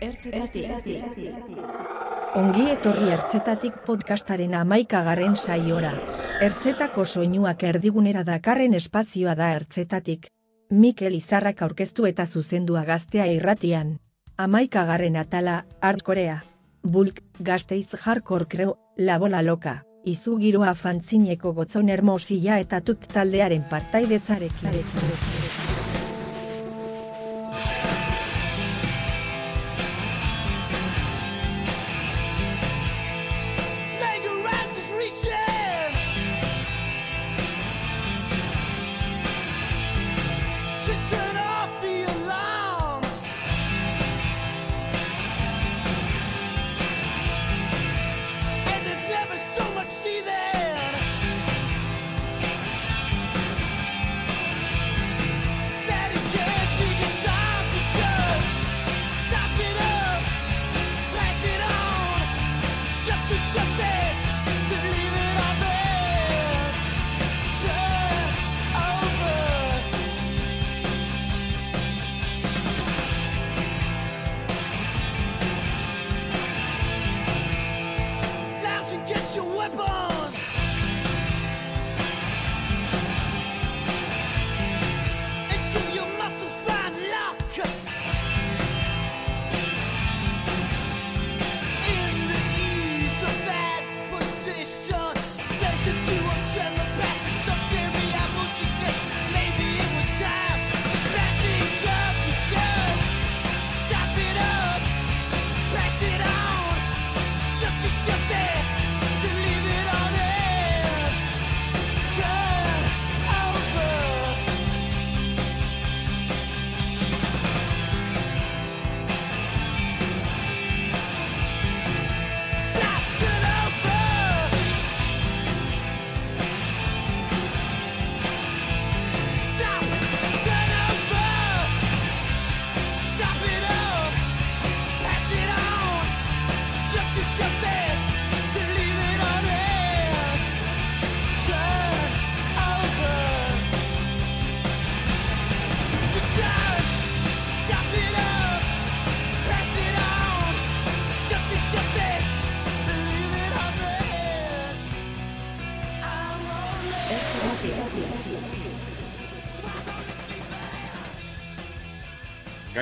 Ertzetatik. Ongi etorri ertzetatik podcastaren amaikagarren saiora. Ertzetako soinuak erdigunera dakarren espazioa da ertzetatik. Mikel Izarrak aurkeztu eta zuzendua gaztea irratian. Amaikagarren atala, hardcorea. Bulk, gazteiz hardcore creo, la bola loka. Izu giroa fantzineko gotzon hermosilla eta tut taldearen partaidetzarekin.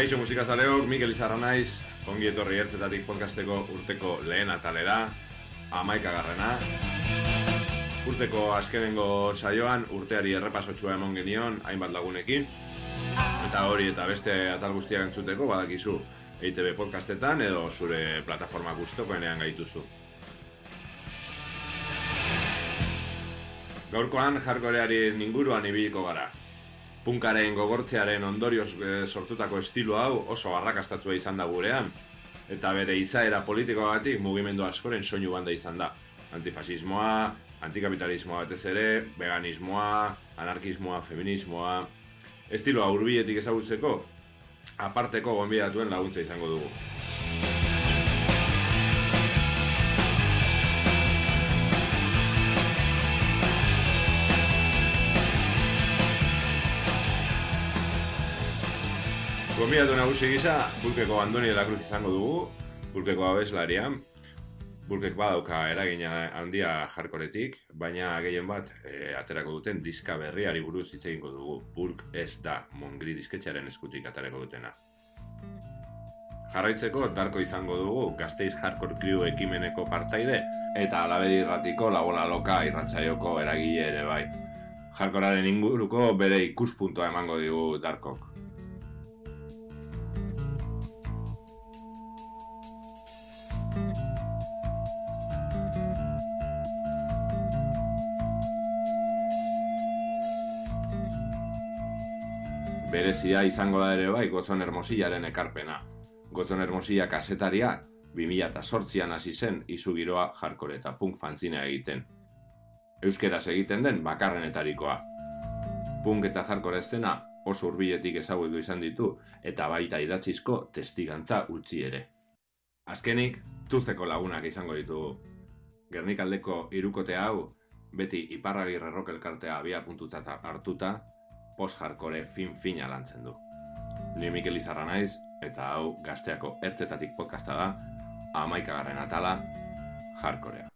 Gaixo musikazaleok, Mikel Izarra naiz, ongi etorri ertzetatik podcasteko urteko lehen atalera, amaikagarrena. Urteko azkenengo saioan urteari errepasotxua emon genion hainbat lagunekin. Eta hori eta beste atal guztiak entzuteko badakizu EITB podcastetan edo zure plataforma guztokoenean gaituzu. Gaurkoan jarkorearen inguruan ibiliko gara. Punkaren gogortzearen ondorioz eh, sortutako estilo hau oso arrakastatua izan da gurean, eta bere izaera politikoagatik mugimendu askoren soinu banda izan da. Antifasismoa, antikapitalismoa batez ere, veganismoa, anarkismoa, feminismoa... Estiloa hurbiletik ezagutzeko, aparteko gonbidatuen laguntza izango dugu. Gonbidatu nagusi gisa, Bulkeko Andoni de la Cruz izango dugu, Bulkeko abeslaria. Bulkek badauka eragina handia jarkoretik, baina gehien bat e, aterako duten diska berriari buruz hitz egingo dugu. Bulk ez da Mongri disketxearen eskutik aterako dutena. Jarraitzeko darko izango dugu Gasteiz Hardcore Crew ekimeneko partaide eta alabedi irratiko labola loka irratzaioko eragile ere bai. Jarkoraren inguruko bere ikuspuntua emango digu darkok. Berezia izango da ere bai Gozon Hermosillaren ekarpena. Gozon Hermosilla kasetaria 2008an hasi zen izu giroa jarkore eta punk fanzinea egiten. Euskeraz egiten den bakarrenetarikoa. Punk eta jarkore zena oso hurbiletik ezagutu izan ditu eta baita idatzizko testigantza utzi ere. Azkenik, tuzeko lagunak izango ditugu. Gernikaldeko irukote hau, beti iparragirre rock elkartea abia puntutzat hartuta, post-hardcore fin-fina lantzen du. Ni Mikel Izarra naiz, Eta hau gazteako ertzetatik podcasta da, amaikagarren atala, jarkorea.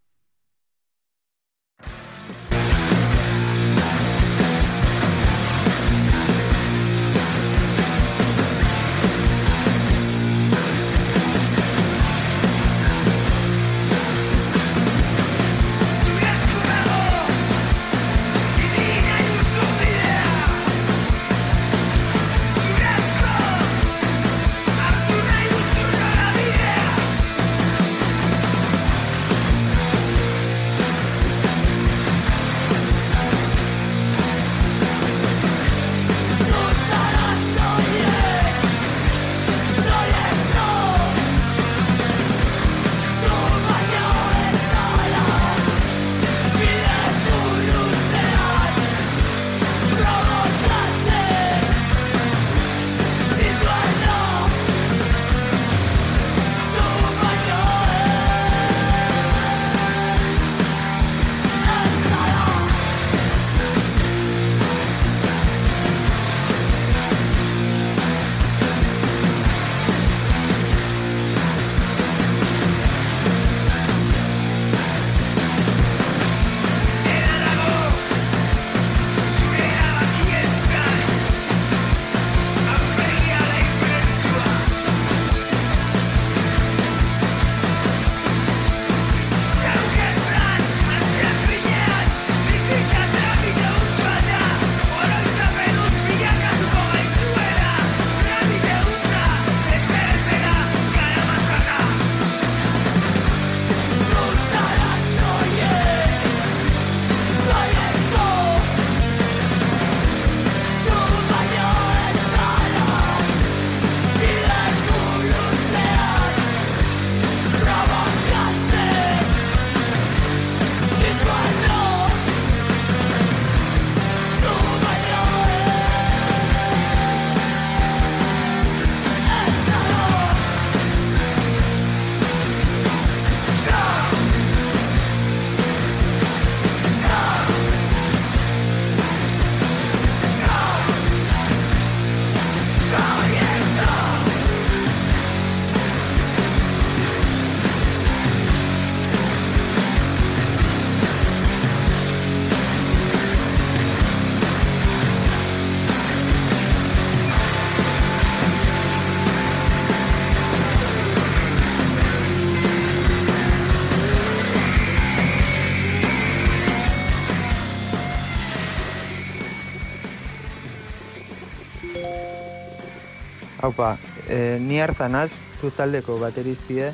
E, ni hartan az, zu taldeko bateriztie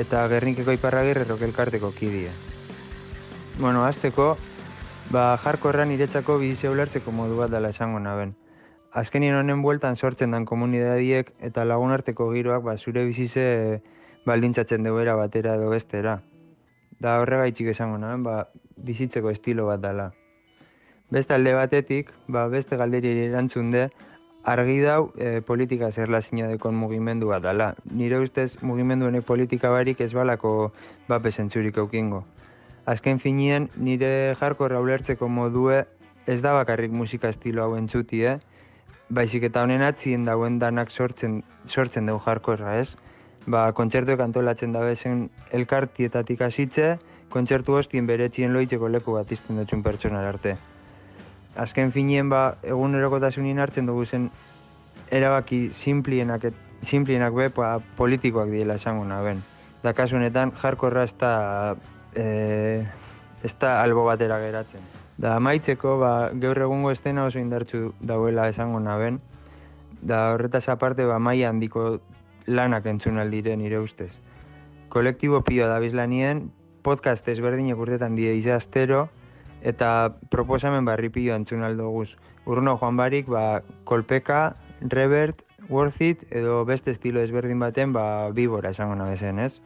eta Gernikeko iparragirre rokelkarteko kidie. Bueno, azteko, ba, jarkorran niretzako bizizia ulertzeko modu bat dela esango naben. Azkenien honen bueltan sortzen dan komunidadiek eta lagunarteko giroak ba, zure bizize baldintzatzen duera batera edo bestera. Da horregaitxik esango naben, ba, bizitzeko estilo bat dela. Beste alde batetik, ba, beste galderi erantzun de, argi dau e, politika zerlazina dekon mugimendu bat dela. Nire ustez mugimendu honek politika barik ez balako bape zentzurik eukingo. Azken finien, nire jarkorra ulertzeko modue ez da bakarrik musika estilo hau entzuti, eh? Baizik eta honen atzien dauen danak sortzen, sortzen dugu jarkorra, ez? Ba, kontzertuek antolatzen da bezen elkartietatik hasitze, kontzertu hostien beretzien loitzeko leku bat izten dutxun pertsonal arte azken finien ba, egunerokotasunien hartzen dugu zen erabaki simplienak, et- simplienak be, ba, politikoak diela esango naben. Da kasu honetan, jarkorra ez da, e, ez da albo batera geratzen. Da amaitzeko, ba, gaur egungo estena oso indartsu dauela esango naben. Da horretaz aparte, ba, maila handiko lanak entzun aldire nire ustez. Kolektibo pio da bizlanien, podcast ezberdinek urtetan die izaztero, eta proposamen barri pilo entzun aldo guz. Urno joan barik, ba, kolpeka, revert, worth it, edo beste estilo ezberdin baten, ba, bibora esango nabezen, ez?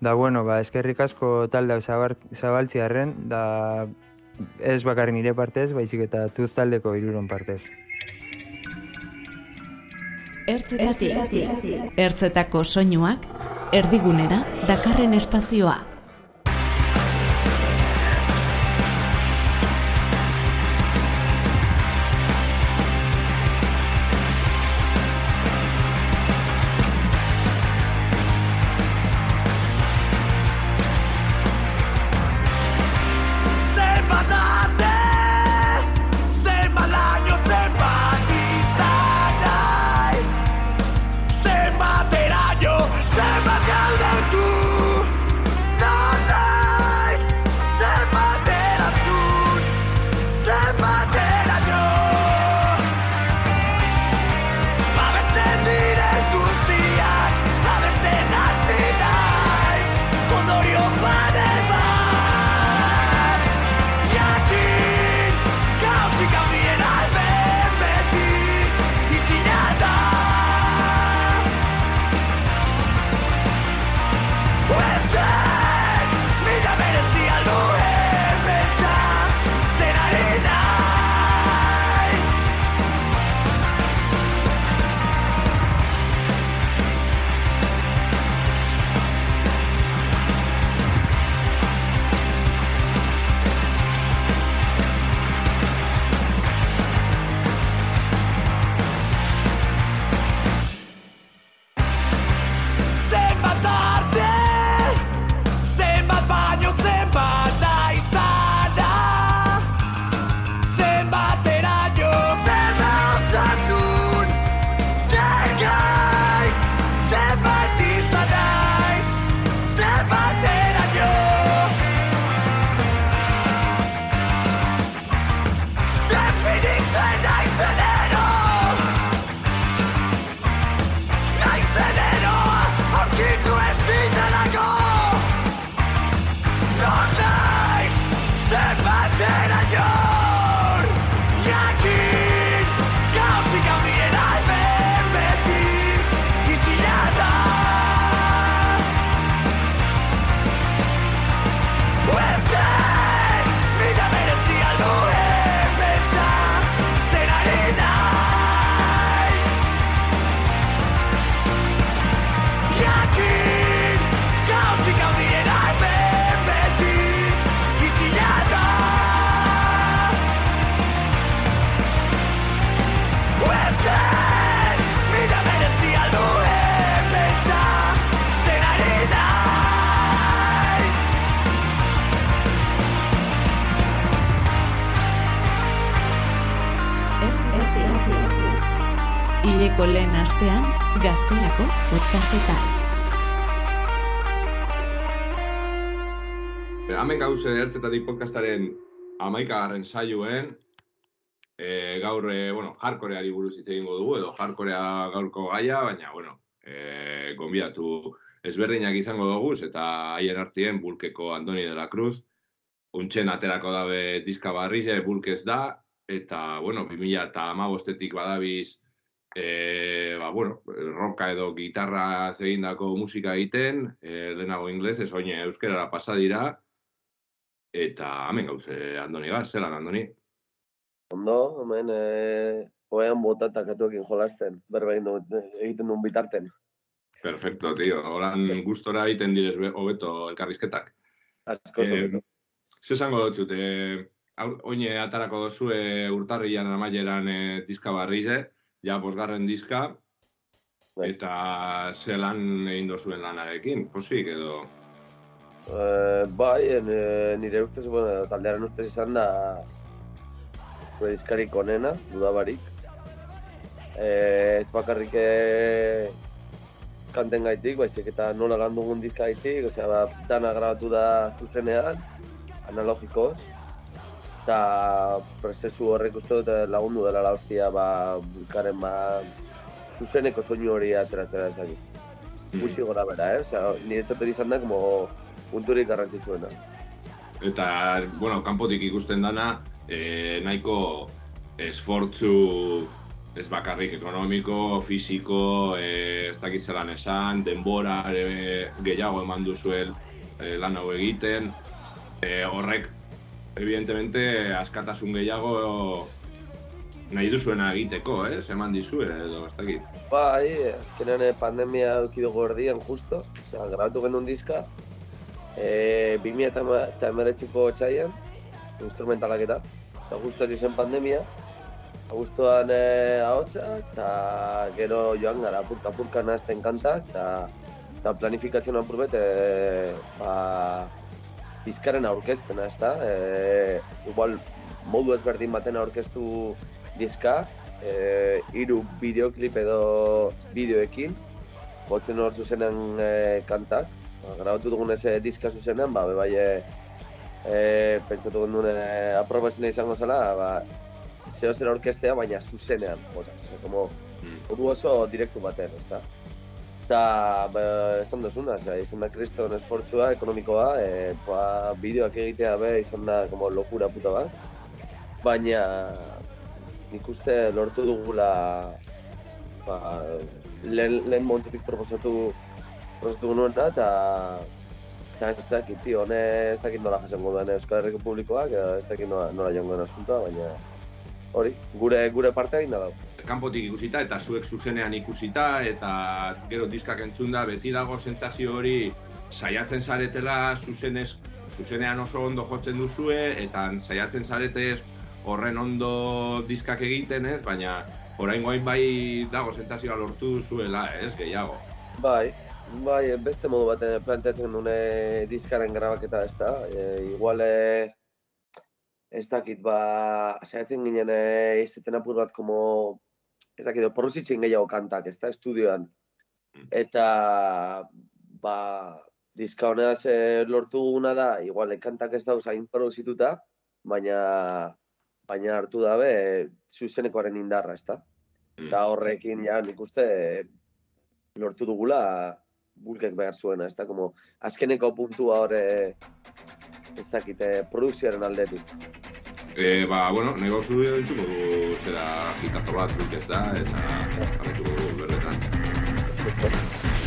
Da, bueno, ba, eskerrik asko zabar- zabaltziarren, da, ez bakarri nire partez, baizik eta tuz taldeko hiruron partez. Ertzetatik. Ertzetako soinuak erdigunera dakarren espazioa. Hileko lehen astean, gazterako podcastetan. Hemen gauze ertzetatik podcastaren amaikagarren saioen, e, gaur, e, bueno, jarkoreari buruz hitz egingo dugu, edo jarkorea gaurko gaia, baina, bueno, e, gonbiatu ezberdinak izango dugu, eta haien artien bulkeko Andoni de la Cruz, untxen aterako dabe diska barrize, bulkez da, eta, bueno, 2000 eta amabostetik badabiz, e, ba, bueno, roka edo gitarra egindako musika egiten, e, lehenago inglesez, oine euskerara pasa dira, eta hemen gauze Andoni gaz, zelan Andoni? Ondo, hemen eh, oean bota eta katuekin jolasten, berba egin du- egiten duen bitarten. Perfecto, tío. Horan gustora egiten direz be- hobeto elkarrizketak. Asko Eh, zobeto. Ze esango dut, e, oine atarako dozue urtarrian amaieran e, diska barrize, ja bosgarren diska, Bai. eta zelan egin dozuen lanarekin, posik edo... Eh, bai, en, eh, nire ustez, bueno, taldearen ustez izan da gure diskarik onena, dudabarik. Eh, ez bakarrik eh, kanten gaitik, baizik eta nola lan dugun diska gaitik, osea, dana grabatu da zuzenean, analogikoz, eta prozesu horrek uste dut eh, lagundu dela la hostia, ba, bulkaren, ba, zuzeneko soinu hori ateratzera ezagik. Gutxi gora bera, eh? Osea, niretzat hori izan da, como, punturik garrantzitsuena. Eta, bueno, kanpotik ikusten dana, e, nahiko esfortzu ez bakarrik ekonomiko, fisiko, e, ez dakit zelan esan, denbora gehiago eman duzuel e, lan hau egiten. E, horrek, evidentemente, askatasun gehiago nahi duzuena egiteko, ez? Eman dizue, edo ez dakit. Bai, azkenean eh, pandemia eduki dugu erdian justo, osea, grabatu genuen diska, e, 2000 eta emeretziko txaian, instrumentalak eta, eta justo hori zen pandemia, Agustoan e, ahotsak, eta gero joan gara apurka-apurka nahazten kantak, eta, eta planifikatzen apurbet, e, ba, diskaren aurkezpena, ez da? E, igual, modu ezberdin baten aurkeztu diska, e, hiru bideoklip edo bideoekin, botzen hor zuzenen e, kantak, ba, grabatu dugun ez e, diska zuzenean, ba, bai, e, e, pentsatu genuen e, aprobazioa izango zela, ba, zeo zer orkestea, baina zuzenean, osea, como, modu oso direktu baten, ezta? Eta, ba, esan duzuna, osea, izan da kriston esportzua, ekonomikoa, e, ba, bideoak egitea be, izan da, como, lokura puta bat. Baina, nik uste lortu dugula, ba, lehen, lehen momentutik proposatu, proposatu genuena, eta Eta ez dakit, tio, hone ez dakit nola jasango duen Euskal Herriko publikoak, ez dakit nola, nola joango den asuntoa, baina hori, gure gure parte egin da dau. Kanpotik ikusita eta zuek zuzenean ikusita eta gero diskak entzunda beti dago sentsazio hori saiatzen zaretela zuzenez, zuzenean oso ondo jotzen duzue eta saiatzen zaretez horren ondo diskak egiten ez, baina oraingoain bai dago sentsazioa lortu duzuela, ez, gehiago. Bai, bai, beste modu baten planteatzen dune diskaren grabaketa ez da. E, igual, e, ez dakit, ba, saiatzen ginen e, izaten apur bat, como, ez dakit, porruzitzen gehiago kantak, ez da, estudioan. Eta, ba, diska honetaz e, lortu duguna da, igual, kantak ez dauz hain produzituta, baina, baina hartu dabe e, zuzenekoaren indarra, ez da. Mm. Eta horrekin, ja, nik uste, lortu dugula bulkek behar zuena, ez da, como, azkeneko puntua hor, eh, ez dakit, eh, produkzioaren aldetik. E, ba, bueno, nego zu entzuko du zera hitazo bat ez da, eta jarretuko dugu berretan.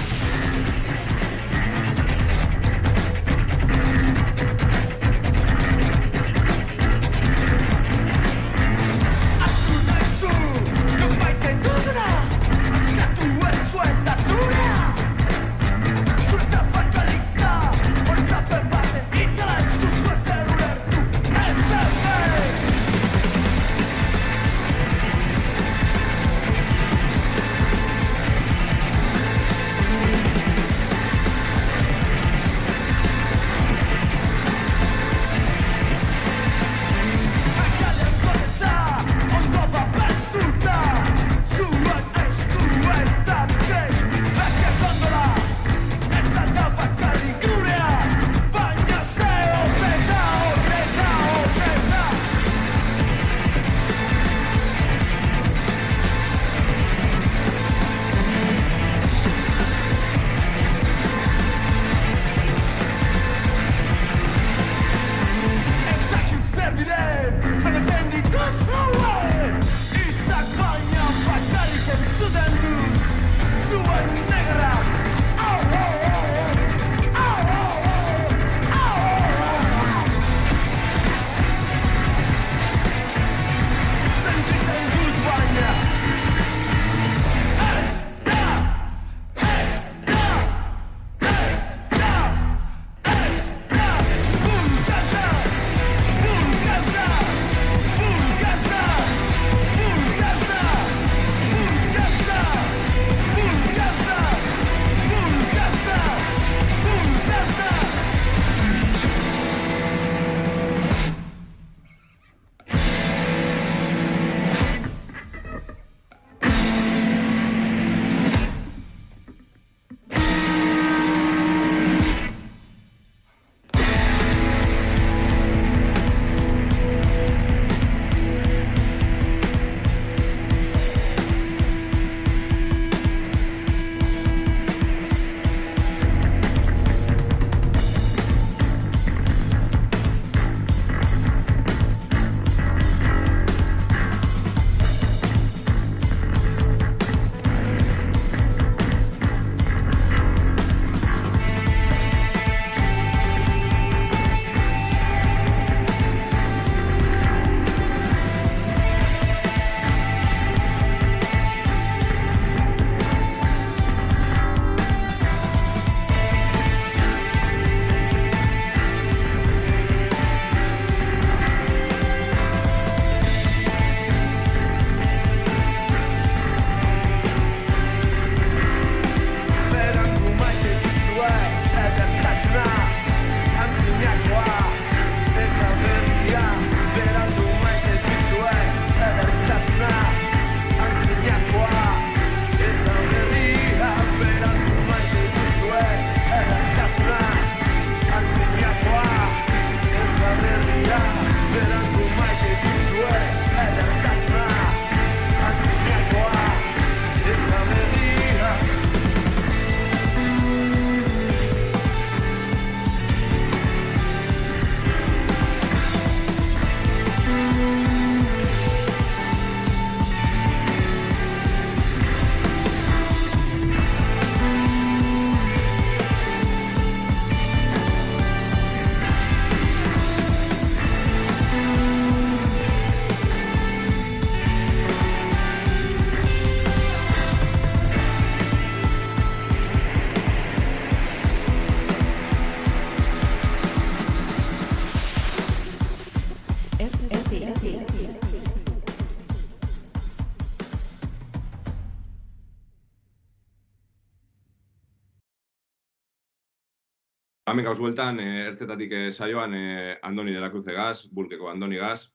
Hemen gauz bueltan, e, ertzetatik e, saioan e, Andoni de la Cruz Gaz, bulkeko Andoni Gaz,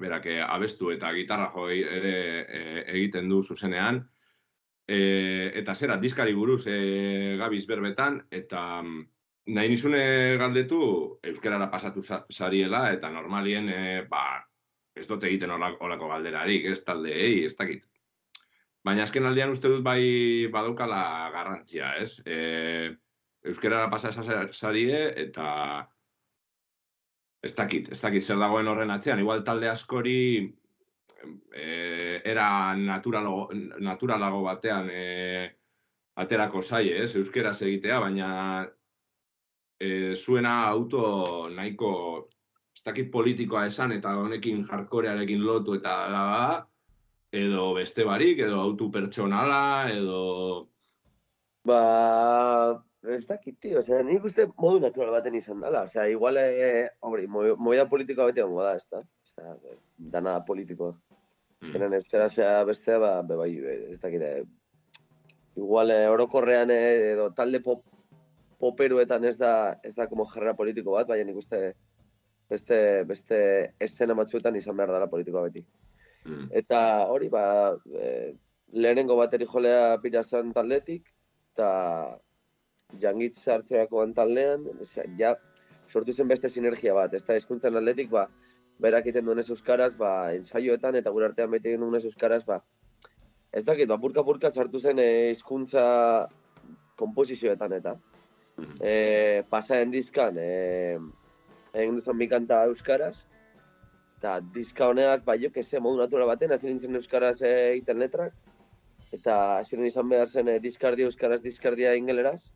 berak e, abestu eta gitarra jo ere e, egiten du zuzenean. E, eta zera, diskari buruz e, gabiz berbetan, eta mm, nahi nizune galdetu, euskerara pasatu zariela, eta normalien, e, ba, ez dut egiten olako galderarik, ez taldeei, ez dakit. Baina azken aldean uste dut bai badaukala garrantzia, ez? E, euskerara pasa za- zarie eta ez dakit, ez dakit zer dagoen horren atzean. Igual talde askori e, era naturalo, naturalago batean e, aterako zaie, ez? Euskeraz egitea, baina e, zuena auto nahiko ez dakit politikoa esan eta honekin jarkorearekin lotu eta da, edo beste barik, edo autu pertsonala, edo... Ba, ez dakit, tio, osea, nik uste modu natural baten izan dela, osea, igual, eh, mo- movida politikoa beti gongo da, ez da? Osea, dana politikoa. Mm. Zenen euskera zea bestea, ba, be bai, be, ez dakit, eh, igual eh, orokorrean eh, edo talde pop, poperuetan ez da, ez da como jarrera politiko bat, baina nik uste beste, beste eszena batzuetan izan behar dela politikoa beti. Mm. Eta hori, ba, e, lehenengo bateri jolea pira zen taldetik, eta jangitz hartzerakoan taldean, ja, sortu zen beste sinergia bat, ez da hizkuntzen aldetik, ba, berak egiten duenez euskaraz, ba, ensaioetan eta gure artean beti egin duenez euskaraz, ba, ez dakit, ba, burka-burka sartu zen eh, hizkuntza komposizioetan eta. Mhm. E, pasaren dizkan, e, egin duzan bi kanta euskaraz, eta diska honegaz, ba, jo, kese, modu natural baten, hasi nintzen euskaraz eh, egiten letrak, eta hasieran izan behar zen eh, diskardia euskaraz, diskardia ingeleraz,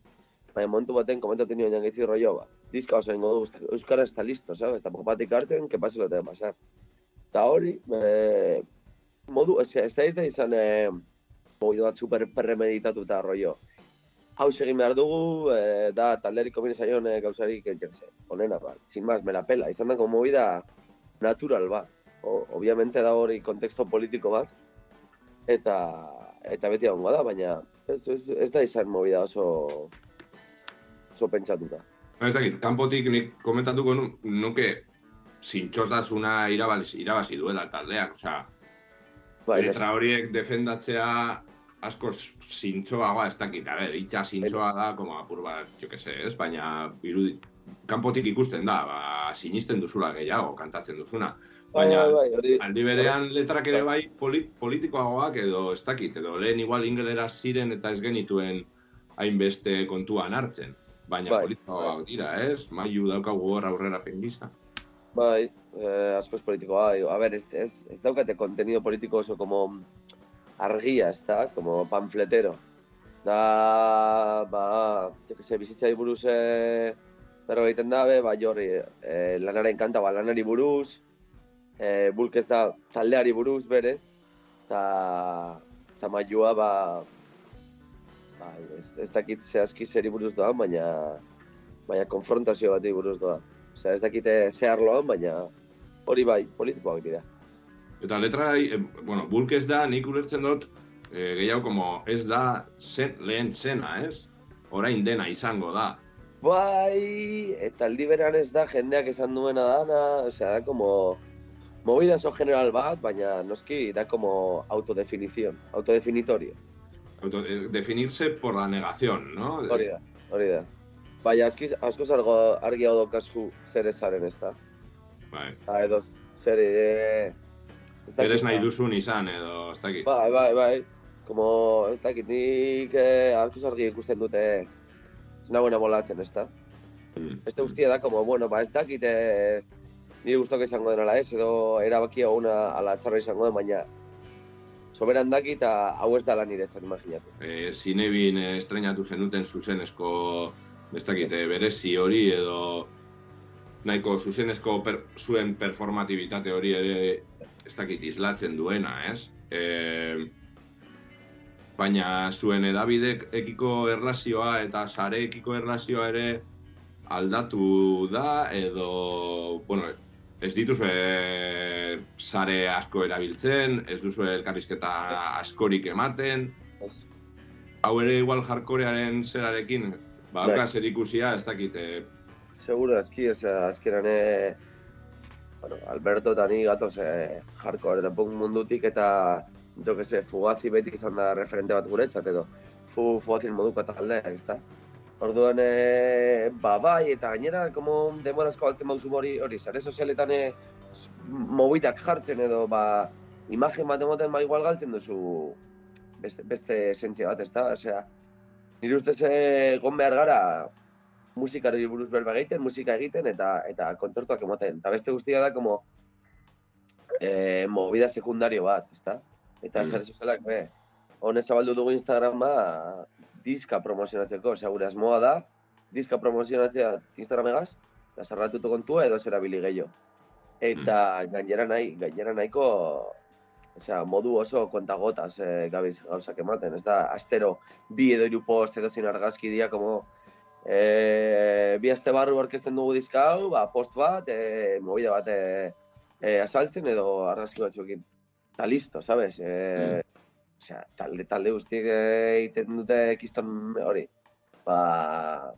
baina momentu baten komentatu nioen gaitzi rollo, ba, diska oso ingo du euskaraz eta listo, sabe? Eta batik hartzen, que pase lo que pasar. Eta hori, e, modu, ez, ez da izan izan, e, movido bat super premeditatu eta rollo. Hau egin behar dugu, e, da talderik komine zaion e, gauzarik, eh, sé, onena, ba, sin más, me la pela. Izan da, como movida natural bat. O, obviamente da hori konteksto politiko bat, eta eta beti egongo da, baina ez, ez, ez da izan movida oso oso pentsatuta. Ez dakit, kanpotik nik komentatuko nu, nuke zintxostasuna irabazi, irabazi duela taldeak, osea, Bai, letra horiek defendatzea asko zintxoagoa ez dakit, a ber, itxa zintxoa da, como apur bat, jo que se, ez, baina irudi, kanpotik ikusten da, ba, sinisten duzula gehiago, kantatzen duzuna. bai, Baina, bai, bai, aldi berean letrak ere bai poli, politikoagoak edo ez dakit, edo lehen igual ingelera ziren eta ez genituen hainbeste kontuan hartzen. Baina Bai, politikoagoak dira, ez? Maiu daukagu hor aurrera pengisa. bai, eh, asko ez politikoa, bai. A ber, ez, ez, ez daukate kontenido politiko oso como argia, ez da, como panfletero. Da, ba, jo que se, bizitzai buruz eh, berro egiten dabe, ba, jorri, eh, lanaren kanta, ba, lanari buruz, eh, bulk ez da taldeari buruz berez, eta mailua, ba, ba ez, ez dakit zehazki zeri buruz doan, baina, baina konfrontazio bati buruz doa. Osea, ez dakite ze arloan, baina hori bai, politikoak dira. Eta letra, eh, bueno, bulk ez da, nik ulertzen dut, eh, gehiago como ez da zen, lehen zena, ez? Orain dena izango da. Bai, eta aldi beran ez da jendeak esan duena dana, osea, da como movida oso general bat, baina noski da como autodefinición, autodefinitorio. Eh, definirse por la negación, ¿no? Hori da, hori da. Baina aski, askoz argo, argi hau daukazu zer ezaren ez da. Bai. Ah, edo zer e, ez dakit, Eres nahi ba. duzun izan, edo ez dakit. Bai, bai, bai. Como, ez dakit, nik eh, askoz argi ikusten dute ez nagoena molatzen, ez da? Mm. Beste guztia da, como, bueno, ba, ez dakit, eh, nire guztok izango den ala ez, edo erabaki una ala txarra izango den, baina soberan daki eta hau ez dala niretzat imaginatu. e, zinebin estrenatu zenuten zuzenezko ez dakit, eh, berezi hori edo nahiko zuzenezko per, zuen performatibitate hori ere ez dakit islatzen duena, ez? E, baina zuen edabidek ekiko erlazioa eta sareekiko erlazioa ere aldatu da edo, bueno, ez dituzue sare asko erabiltzen, ez duzu elkarrizketa askorik ematen, Ez. hau ere igual jarkorearen zerarekin, ba, Bai. hauka zer ikusia, ez dakit, eh, Seguro, eski, osea, azkeran, eh, bueno, Alberto eta ni gatoz eh, eta punk mundutik eta jo que se, fugazi beti izan da referente bat guretzat edo fu, fugazin moduko taldea, ez da? Orduan, e, ba, bai, eta gainera, como demorazko baltzen bauzu hori, hori, sare sozialetan e, mobitak jartzen edo, ba, imagen bat emoten, ba, igual galtzen duzu beste, beste esentzia bat, ez da? Osea, nire ustez egon behar gara musikari buruz berba egiten, musika egiten eta eta kontzertuak ematen. Eta beste guztia da como eh, movida sekundario bat, ezta? Eta Mm. sare sozialak be. Honez zabaldu dugu Instagrama diska promozionatzeko, osea gure asmoa da diska promozionatzea Instagramegaz, eta sarratutu kontua edo zera bili gehiago. Eta gainera nahi, gainera nahiko Osea, modu oso kontagotas eh, gabiz gauzak ematen, ez da, astero bi edo hiru post edo zin argazki dia, como e, bi aste barru orkesten dugu diska hau, ba, post bat, e, movida bat e, e, asaltzen edo argazki batzuekin. Eta listo, sabes? E, Osea, talde, talde guztiek egiten dute kiston hori. Ba,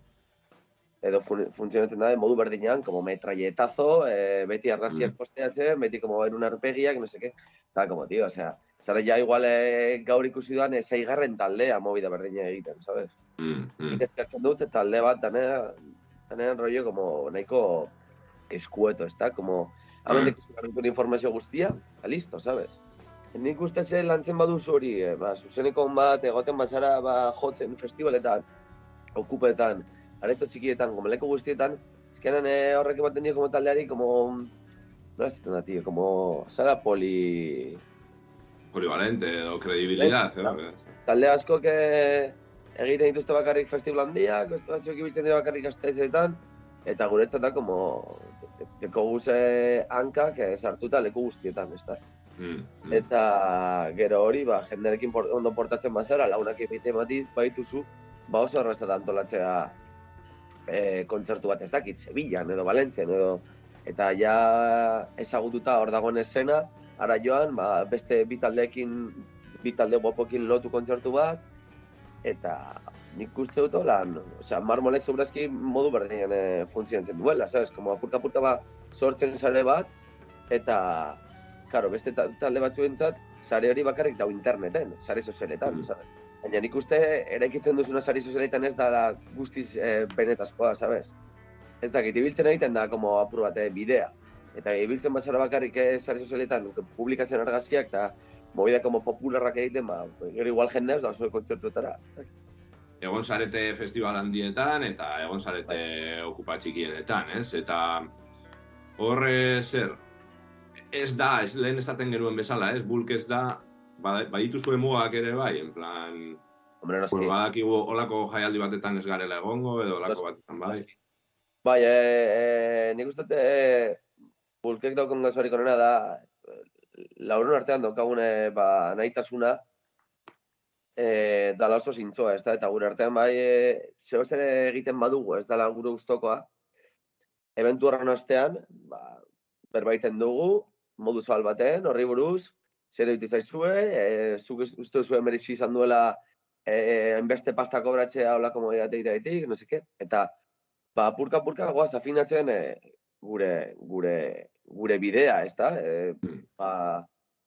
edo fun, funtzionatzen da modu berdinean, como metralletazo, e, beti argazkiak Mm. posteatzen, beti como en un arpegiak, no sé qué. Eta, como, tío, osea, zara ja igual e, gaur ikusi duan, zeigarren taldea movida berdina egiten, sabes? mm, mm. Nik eskatzen dut talde bat danea, danean rollo como nahiko eskueto, ez da? Como, Mm. ikusi behar duten informazio guztia, eta listo, sabes? Nik uste ze lantzen baduzu hori, eh, ba, zuzeneko bat, egoten bazara, ba, jotzen festivaletan, okupetan, areto txikietan, gomeleko guztietan, ezkenan eh, horrek ematen dio como taldeari, como, nola esaten da, tío, como, zara poli, Polivalente edo kredibilidad, Bai, edo, talde askok eh, egiten dituzte bakarrik festival handiak, beste batzuk ibiltzen dira bakarrik gazteizetan, eta guretzat da, como, deko guze hankak eh, sartuta leku guztietan, ez da. Mm, mm. Eta gero hori, ba, jenderekin por, ondo portatzen bazara, launak egite bati baituzu, ba oso erraza da antolatzea e, kontzertu bat ez dakit, Sevillan edo Valentzian edo eta ja ezagututa hor dagoen esena, ara joan, ba, beste bi taldeekin, bi talde guapokin lotu kontzertu bat, eta nik uste dut lan, osea, marmolek segurazki modu berdinean e, funtzionatzen duela, sabes? Como apurka apurka ba, sortzen sare bat, eta, karo, beste ta- talde batzuentzat, sare hori bakarrik dau interneten, sare sozialetan, Mm. sabes? Baina nik uste eraikitzen duzuna sare sozialetan ez da guztiz e, benetazkoa, sabes? Ez dakit, ibiltzen egiten da, como apur bat, eh, bidea. Eta ibiltzen bazara bakarrik eh, sare sozialetan publikatzen argazkiak, eta movida como popularrak egiten, ba, gero igual jendea ez da zuen kontzertuetara. Egon zarete festival handietan eta egon zarete okupa txikienetan, ez? Eta horre zer, ez da, ez lehen esaten genuen bezala, ez? Bulk ez da, ba- badituzue mugak ere bai, en plan, Hombre, noski. pues badakigu olako jaialdi batetan ez garela egongo, edo olako batetan bai. noski. Bai, e, e, nik uste e, bulkek daukon gazorik onena da, lauron artean daukagune ba, nahitasuna, e, dala oso zintzoa, ez da, eta gure artean bai, e, zeo zer egiten badugu, ez dala gure gustokoa, eventu horren ostean, ba, berbaiten dugu, modu zabal baten, horri buruz, zer egiten zaizue, e, zuk uste duzu emerixi izan duela eh, enbeste pasta kobratzea olako moditateetik, no seke, eta ba, purka purka goaz afinatzen eh, gure, gure, gure bidea, ez da? E, ba,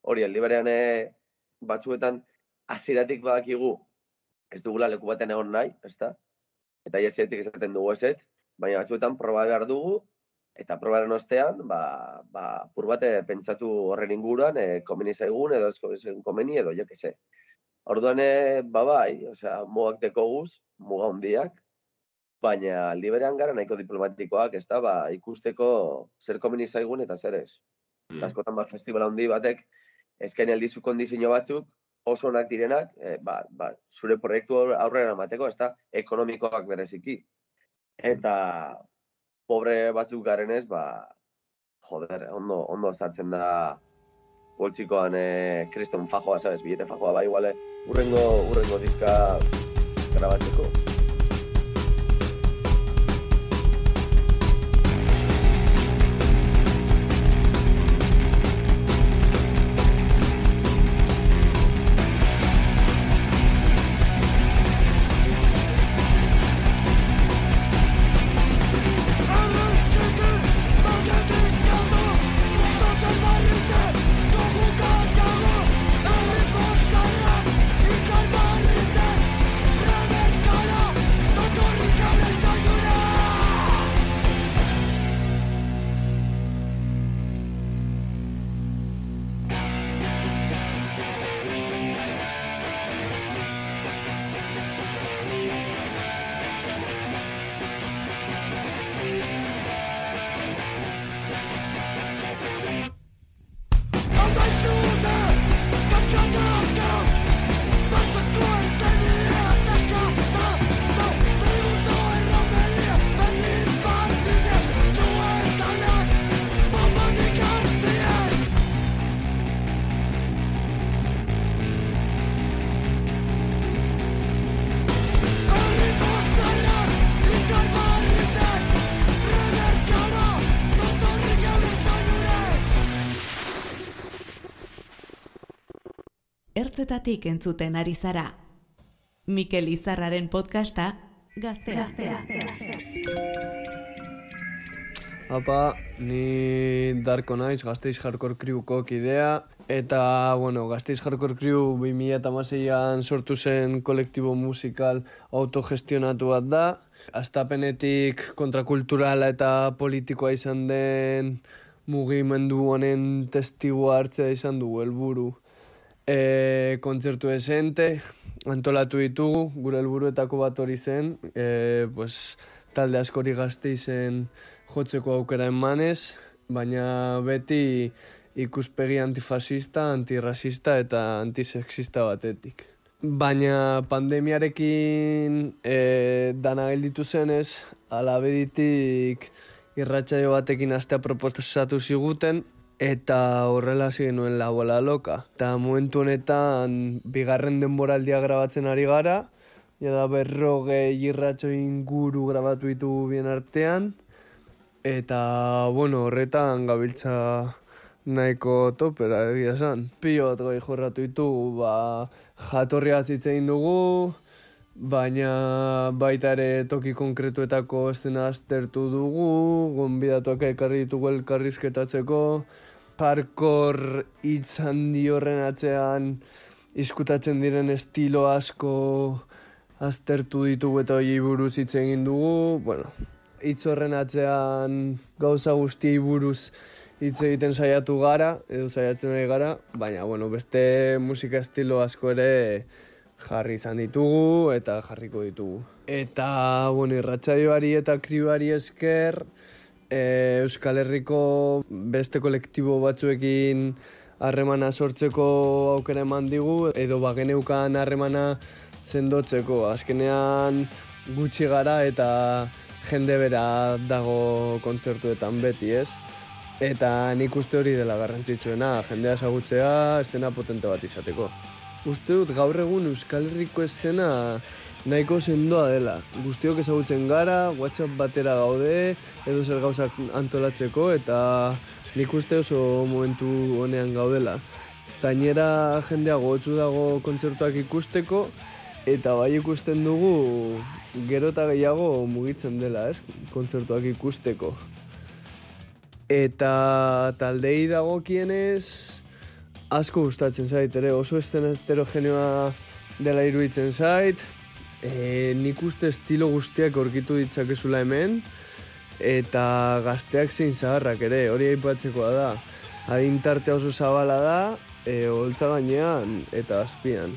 hori, aldi berean eh, batzuetan hasieratik badakigu ez dugula leku baten egon nahi, ez da? Eta hasieratik esaten dugu ez ez, baina batzuetan proba behar dugu, eta probaren ostean, ba, ba, pur bat eh, pentsatu horren inguruan, e, komeni zaigun, edo ez zaigun komeni, edo jo que se. Orduan, eh, ba bai, osea, mugak dekoguz, muga hondiak, baina aldi berean gara nahiko diplomatikoak, ez da, ba, ikusteko zer komeni zaigun eta zer ez. Mm. Askotan ba, festival handi batek eskaini aldizu kondizio batzuk oso onak direnak, eh, ba, ba, zure proiektu aur- aurrera emateko, ez da, ekonomikoak bereziki. Eta pobre batzuk garenez, ba, joder, ondo, ondo sartzen da poltsikoan eh, kriston fajoa, sabes, bilete fajoa, ba, igual, eh, urrengo, urrengo diska grabatzeko. Ertzetatik entzuten ari zara. Mikel Izarraren podcasta Gaztea. Apa, ni Darko naiz, Gasteiz Hardcore Crewko kidea, eta, bueno, Gasteiz Hardcore Crew 2006an sortu zen kolektibo musikal autogestionatu bat da. Astapenetik kontrakulturala eta politikoa izan den mugimendu honen testigu hartzea izan dugu helburu. E, kontzertu esente, antolatu ditugu, gure helburuetako bat hori zen, e, pues, talde askori gazteizen jotzeko aukera emanez, baina beti ikuspegi antifasista, antirrasista eta antisexista batetik. Baina pandemiarekin e, dana gelditu zenez, alabeditik irratsaio batekin astea proposatu ziguten, eta horrela hasi genuen lauela loka. Eta momentu honetan bigarren denboraldia grabatzen ari gara, ja da berrogei irratxo inguru grabatu ditu bien artean, eta bueno, horretan gabiltza nahiko topera egia esan. Piot goi jorratu ditu, ba, jatorria hitz egin dugu, baina baita ere toki konkretuetako estena aztertu dugu, gonbidatuak ekarri ditugu elkarrizketatzeko, hardcore hitz handi horren atzean izkutatzen diren estilo asko aztertu ditugu eta hori buruz hitz egin dugu, bueno, hitz horren atzean gauza guztiei buruz hitz egiten saiatu gara, edo saiatzen gara, baina, bueno, beste musika estilo asko ere jarri izan ditugu eta jarriko ditugu. Eta, bueno, irratsaioari eta kriuari esker, e, Euskal Herriko beste kolektibo batzuekin harremana sortzeko aukera eman digu, edo bageneukan harremana sendotzeko. Azkenean gutxi gara eta jende bera dago kontzertuetan beti, ez? Eta nik uste hori dela garrantzitsuena, jendea ezagutzea, estena potente bat izateko. Uste dut gaur egun Euskal Herriko estena nahiko sendoa dela. Guztiok ezagutzen gara, WhatsApp batera gaude, edo zer gauzak antolatzeko, eta nik uste oso momentu honean gaudela. Gainera jendea gotzu dago kontzertuak ikusteko, eta bai ikusten dugu gero eta gehiago mugitzen dela, ez? Kontzertuak ikusteko. Eta taldei dagokienez asko gustatzen zait, ere oso estena heterogeneoa dela iruditzen zait. E, nik uste estilo guztiak aurkitu ditzakezula hemen, eta gazteak zein zaharrak ere, hori aipatzekoa da. Adin tartea oso zabala da, e, holtza gainean eta azpian.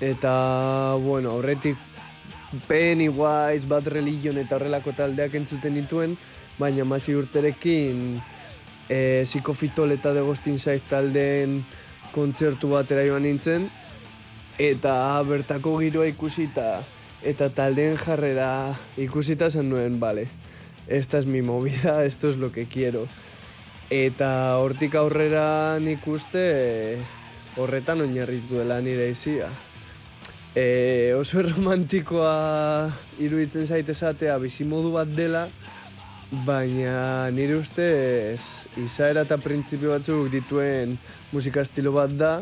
Eta, bueno, horretik Pennywise, Bad Religion eta horrelako taldeak entzuten dituen, baina mazi urterekin e, Psikofitol eta Degostin Saiz taldeen kontzertu batera joan nintzen, eta bertako giroa ikusita eta taldeen jarrera ikusita zen nuen, bale, esta es mi movida, esto es lo que quiero. Eta hortik aurrera nik uste e, horretan oinarritu dela nire izia. E, oso romantikoa iruditzen zait esatea bizimodu bat dela, baina nire ustez izaera eta printzipio batzuk dituen musika estilo bat da,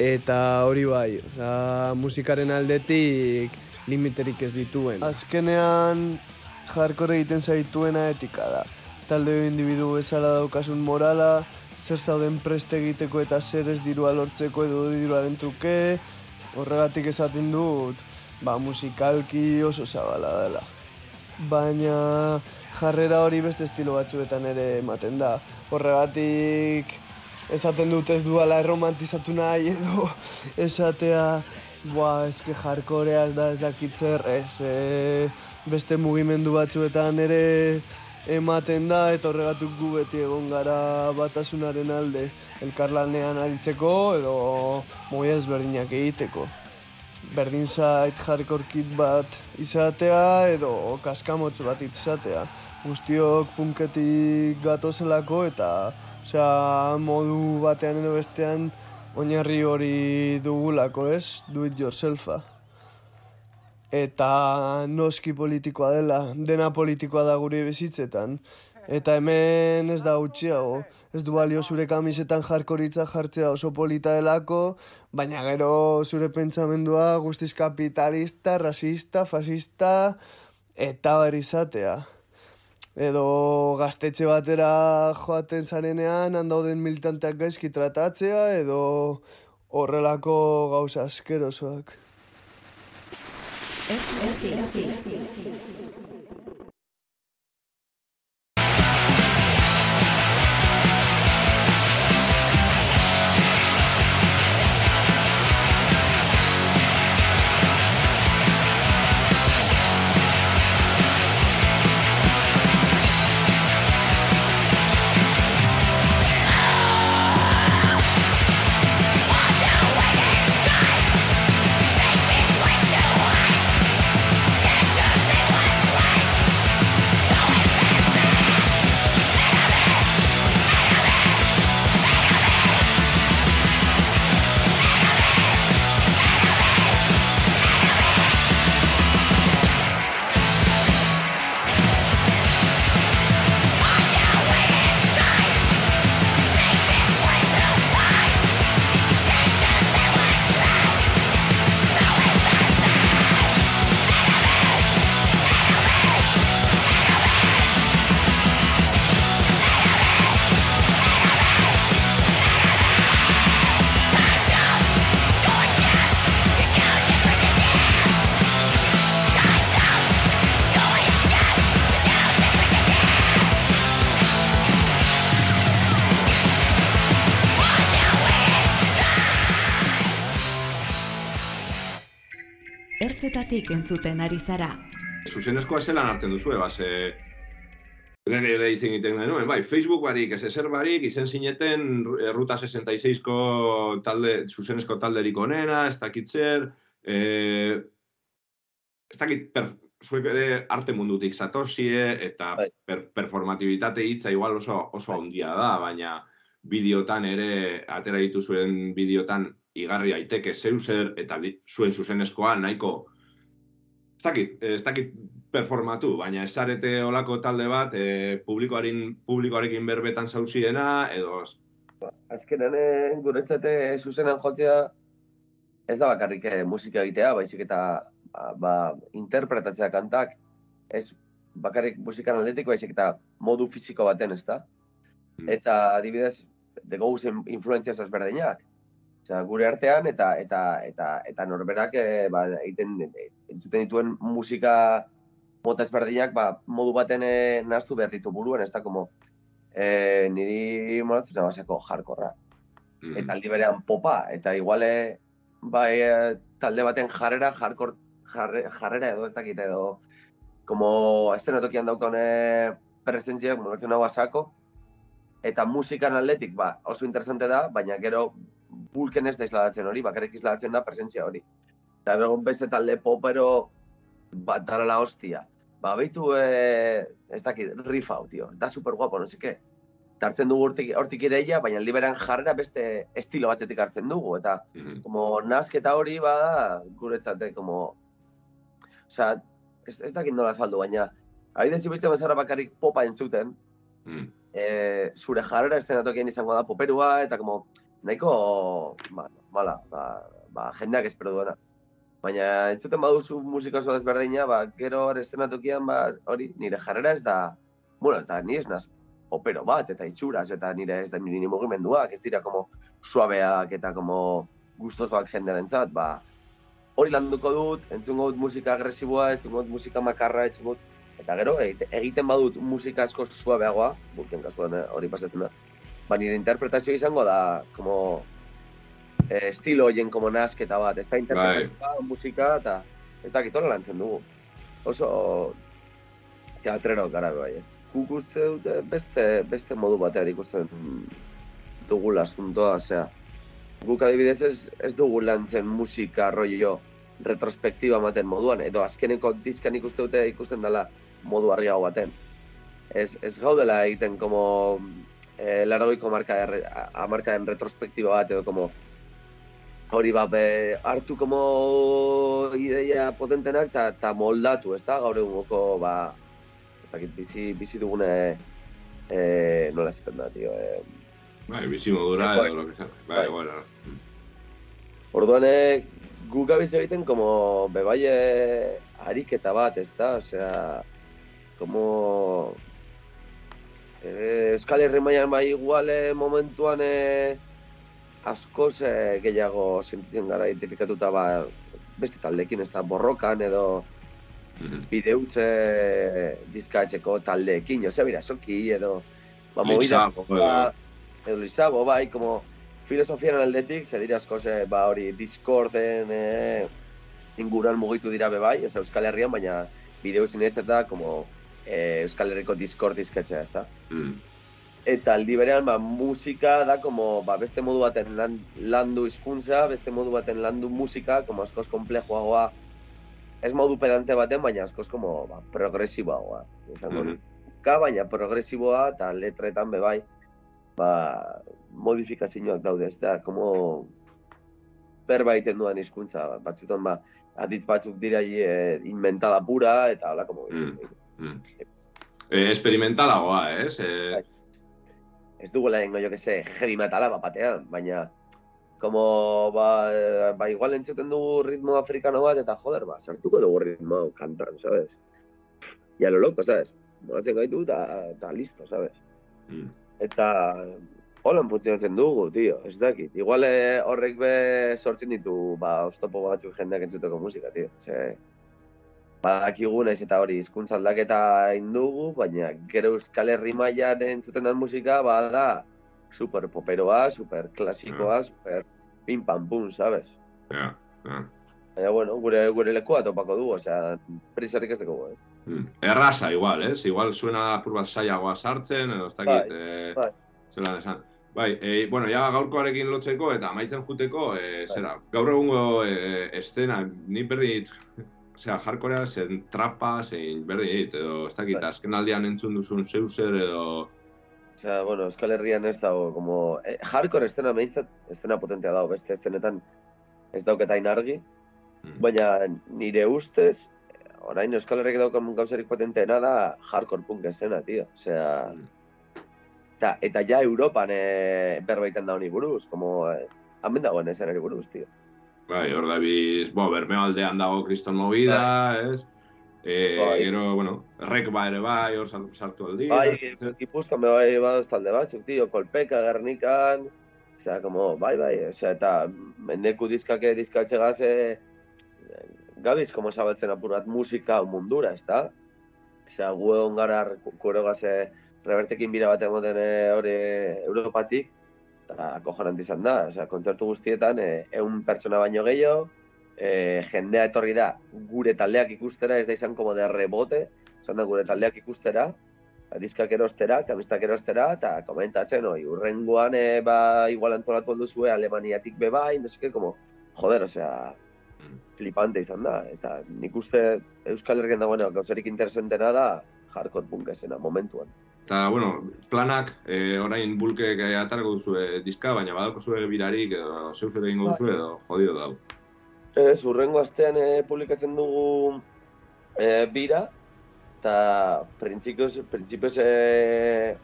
eta hori bai, oza, musikaren aldetik limiterik ez dituen. Azkenean jarkore egiten zaituena etika da. Talde individu bezala daukasun morala, zer zauden preste egiteko eta zer ez dirua lortzeko edo diruaren truke, horregatik esaten dut, ba, musikalki oso zabala dela. Baina jarrera hori beste estilo batzuetan ere ematen da. Horregatik esaten dut ez duala erromantizatu nahi edo esatea Boa, eske jarkorea ez da ez dakit zer, ez, e, beste mugimendu batzuetan ere ematen da eta horregatuk gu beti egon gara batasunaren alde elkarlanean aritzeko edo moia ezberdinak egiteko. Berdin zait hardcore kit bat izatea edo kaskamotz bat izatea. Guztiok punketik gatozelako eta osea, modu batean edo bestean oinarri hori dugulako ez, do it yourselfa. Eta noski politikoa dela, dena politikoa da gure bizitzetan. Eta hemen ez da gutxiago, ez du balio zure kamisetan jarkoritza jartzea oso polita delako, baina gero zure pentsamendua guztiz kapitalista, rasista, fasista, eta bar. Edo gaztetxe batera joaten zarenean, handauden militanteak gaizki tratatzea, edo horrelako gauza askerosoak. Entzuten ari zara. Zuzenezkoa zelan hartzen duzue, ba, ze... Lehen ere izin egiten genuen, bai, Facebook barik, ez ezer barik, izen zineten eh, Ruta 66ko talde, zuzenezko talderik onena, ez dakit zer, eh, ez dakit, per, zuek ere arte mundutik zatorzie, eta Bai. per, performatibitate hitza igual oso, oso handia da, baina bideotan ere, atera dituzuen bideotan igarri daiteke zeu zer, eta di- zuen zuzenezkoa nahiko ez dakit, ez dakit performatu, baina ez zarete olako talde bat, e, publikoarin, publikoarekin berbetan zauziena, edo Azkenean eh, guretzat eh, zuzenan jotzea ez da bakarrik eh, musika egitea, baizik eta ba, ba, interpretatzea kantak, ez bakarrik musikan aldetik, baizik eta modu fisiko baten, ez da? Mm. Eta adibidez, dego guzen influentzia ezberdinak. Osea, gure artean eta eta eta eta norberak eh, ba, egiten eh, entzuten dituen musika mota ezberdinak ba, modu baten eh, nahastu behar ditu buruan, ez da, como eh, niri molatzen da basako jarkorra. mm, Eta aldi berean popa, eta iguale bai eh, talde baten jarrera, jarkor, jarre, jarrera edo ez dakit edo como eszenatokian daukane presentziak molatzen hau asako, eta musikan aldetik ba, oso interesante da, baina gero bulken ez da isladatzen hori, bakarrik isladatzen da presentzia hori. Eta bego beste talde popero bat darala hostia. Ba, behitu, eh, ez dakit, riff hau, tio, da super guapo, no seke. Eta hartzen dugu hortik, hortik ideia, baina liberan jarrera beste estilo batetik hartzen dugu, eta mm, como nazketa hori ba guretzate como Osea, ez, ez dakit nola saldu, baina adibidez ibiltzen bezala bakarrik popa entzuten, mm, e, zure jarrera eszenatokien izango da poperua, eta como nahiko, ba, mala, ba, ba, jendeak espero duena. Baina entzuten baduzu musika oso desberdina, ba, gero hor eszenatokian, ba, hori, nire jarrera ez da, bueno, eta ni ez naz opero bat, eta itxuraz, eta nire ez da nire mugimenduak, ez dira como suabeak eta como gustosoak jendearentzat, ba, hori landuko dut, entzungo dut musika agresiboa, entzungo dut musika makarra, entzungo dut, eta gero egite- egiten badut musika asko suabeagoa, burken kasuan eh, hori pasatzen da, ba nire interpretazio izango da, como, eh, estilo hoien como nasketa bat, ez da interpretazioa, musika, eta ez dakit hola lantzen dugu. Oso teatrero gara bai, eh. Guk uste dute beste, beste modu batean ikusten dugula asuntoa, osea, guk adibidez ez, ez dugu lantzen musika rollo retrospektiba ematen moduan, edo azkeneko diskan ikuste dute ikusten dela modu argiago baten. Ez, ez gaudela egiten como eh, larogeiko marka, amarkaden retrospektiba bat, edo como hori ba, be, hartu como ideia potentenak ta moldatu, ez da, gaur egungoko, ba, ez dakit, bizi, bizi dugune, eh, nola esaten da, tio, eh, bai, bizimodura Bai. edo lo que sea. Bai, Bai. bueno. Orduan, guk gabiz egiten como bebai ariketa bat, ez da? Osea, como... Eh, Euskal Herri mailan bai igual eh, momentuan eh, askoz eh, gehiago sentitzen gara identifikatuta ba, beste taldekin, ez da, borrokan edo mhm. bideutze diskatzeko taldeekin, osea, birasoki edo ba, Lizabo, movidas, edo- ba, edo Lizabo, bai, como filosofian aldetik, ze dira askoz, eh, ba, hori, Discorden eh, inguruan mugitu dira be bai, ez Euskal Herrian, baina bideutzen ez da, como eh, Euskal Herriko Discord diskatzea, ez da? Mm, Eta aldi berean, ba, musika da, como, ba, beste modu baten lan, landu hizkuntza, beste modu baten landu musika, como askoz komplejoagoa, ez modu pedante baten, baina askoz como, ba, progresiboagoa. Izango mhm. nuke, baina progresiboa eta letretan be bai, ba, modifikazioak daude, ez da, como berba egiten duan hizkuntza, batzutan ba, aditz batzuk dira eh, inventada pura, eta hola, como... Mm. Mm. Eh, experimentalagoa, ez? Eh, ez egingo, jo que se, heavy metala bat batean, baina como, ba, eh, ba, igual entzuten dugu ritmo afrikano bat, eta joder, ba, sartuko dugu ritmo hau kantan, sabes? Ya lo loco, sabes? Molatzen gaitu, eta, eta listo, sabes? mm, Eta holan funtzionatzen dugu, tio, ez dakit. Igual eh, horrek be sortzen ditu, ba, oztopo batzuk jendeak entzuteko musika, tio. Ze, badakigu naiz eta hori hizkuntza aldaketa egin dugu, baina gero Euskal Herri mailan entzuten den musika bada super poperoa, super klasikoa, super pim pam pum, sabes? ja, ja. Baina, bueno, gure, gure lekua topako du, osea, prisarik ez dugu, eh? Mm. Erraza, igual, ez? Igual suena apur bat zailagoa sartzen, edo ez dakit, Bai, eh, bai. zelan esan. Bai, e, bueno, ja gaurkoarekin lotzeko eta amaitzen juteko, e, zera, gaur egungo e, estena, ni berdit, osea, jarkorea, zen trapa, zein berdit, edo ez dakit, Bai. azken aldian entzun duzun zeuser, edo... Osea, bueno, Euskal Herrian ez dago, como... Eh, hardcore estena meintzat, estena potentea dago, beste estenetan ez dauketain argi, Mm. baina nire ustez, orain Euskal Herriak daukan gauzarik potenteena da hardcore punk esena, tio. Osea, Mm. eta, eta ja Europan e, berbaiten da honi buruz, como... Eh, hemen dagoen esenari buruz, tio. Bai, hor da biz, bo, Bermeo aldean dago kriston movida, ez? E, Bai. gero, bueno, rek ba ere bai, hor sar- sartu aldi. Bai, Gipuzkoan be bai badoz talde batzuk, tio, kolpeka, gernikan, osea, como, bai, bai, osea, eta mendeku diskake diskatxegaz, e, gabiz, como zabaltzen apur bat musika mundura, ez da? Osea, gu egon gara kuerogaz e, rebertekin bira bat emoten e, hori Europatik, eta kojonant izan da, osea, kontzertu guztietan, e, eun pertsona baino gehiago, e, jendea etorri da gure taldeak ikustera, ez da izan como de rebote, izan da gure taldeak ikustera, ba, diskak erostera, kamistak erostera, eta komentatzen, oi, urrengoan, e, ba, igual antolatu alduzue Alemaniatik bebai, no seke, como, joder, osea, Mm. flipante izan da, eta nik uste Euskal Herrian dagoena gauzarik interesentena da hardcore punk esena, momentuan. Eta, bueno, planak, e, orain bulkek e, atarako duzue diska, baina badako zue birarik, edo zeu zer egingo duzu, edo jodido dau. Ez, urrengo astean e, publikatzen dugu e, bira, eta printzipioz, printzipioz, e,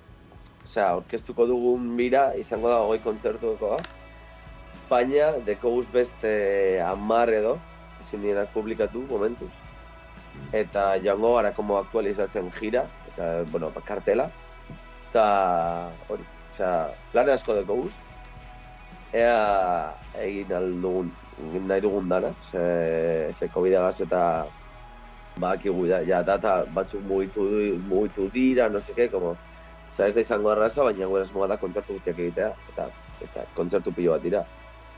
osea, orkestuko dugun bira, izango da hogei kontzertukoa, baina dekoguz beste amar edo, ezin dienak publikatu momentuz. Eta joango gara como aktualizatzen gira, eta, bueno, kartela, eta hori, osea, plan asko dekoguz, ea egin aldugun, egin nahi dugun dana, ze, ze covid eta badakigu ja, ja data batzuk mugitu, mugitu dira, no seke, como, Osa, ez da izango arraza, baina gure asmoa da kontzertu guztiak egitea, eta ez da, kontzertu pilo bat dira.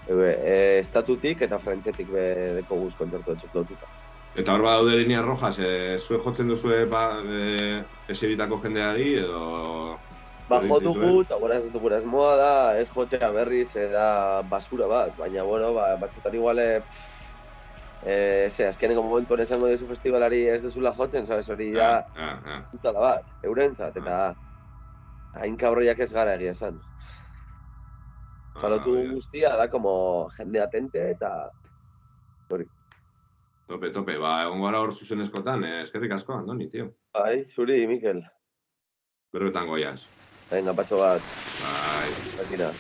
Ebe, e, estatutik eta frantzetik be deko guz kontzertu batzuk lotuta. Eta hor badaude linea rojas, e, zue jotzen duzue ba, e, esebitako jendeari, edo... Ba, Hori jo dugu, eta gura ez dugu asmoa da, ez jotzea berriz, e, da basura bat, baina, bueno, ba, batzutan iguale, eh, ze, azkeneko momentuan esango duzu festivalari ez duzula jotzen, sabes, hori da, Ah, ah, ah. putada bat, eurentzat, eta hain kabrioiak ez gara egia esan. Txalotu Ah, guztia da, como jende atente, eta Tope, tope, ba, egon gara hor zuzenezkotan, eh, eskerrik asko, Andoni, tio. bai, zuri, Mikel. Berbetan goiaz. Venga, patxo bat, Bai. bakina.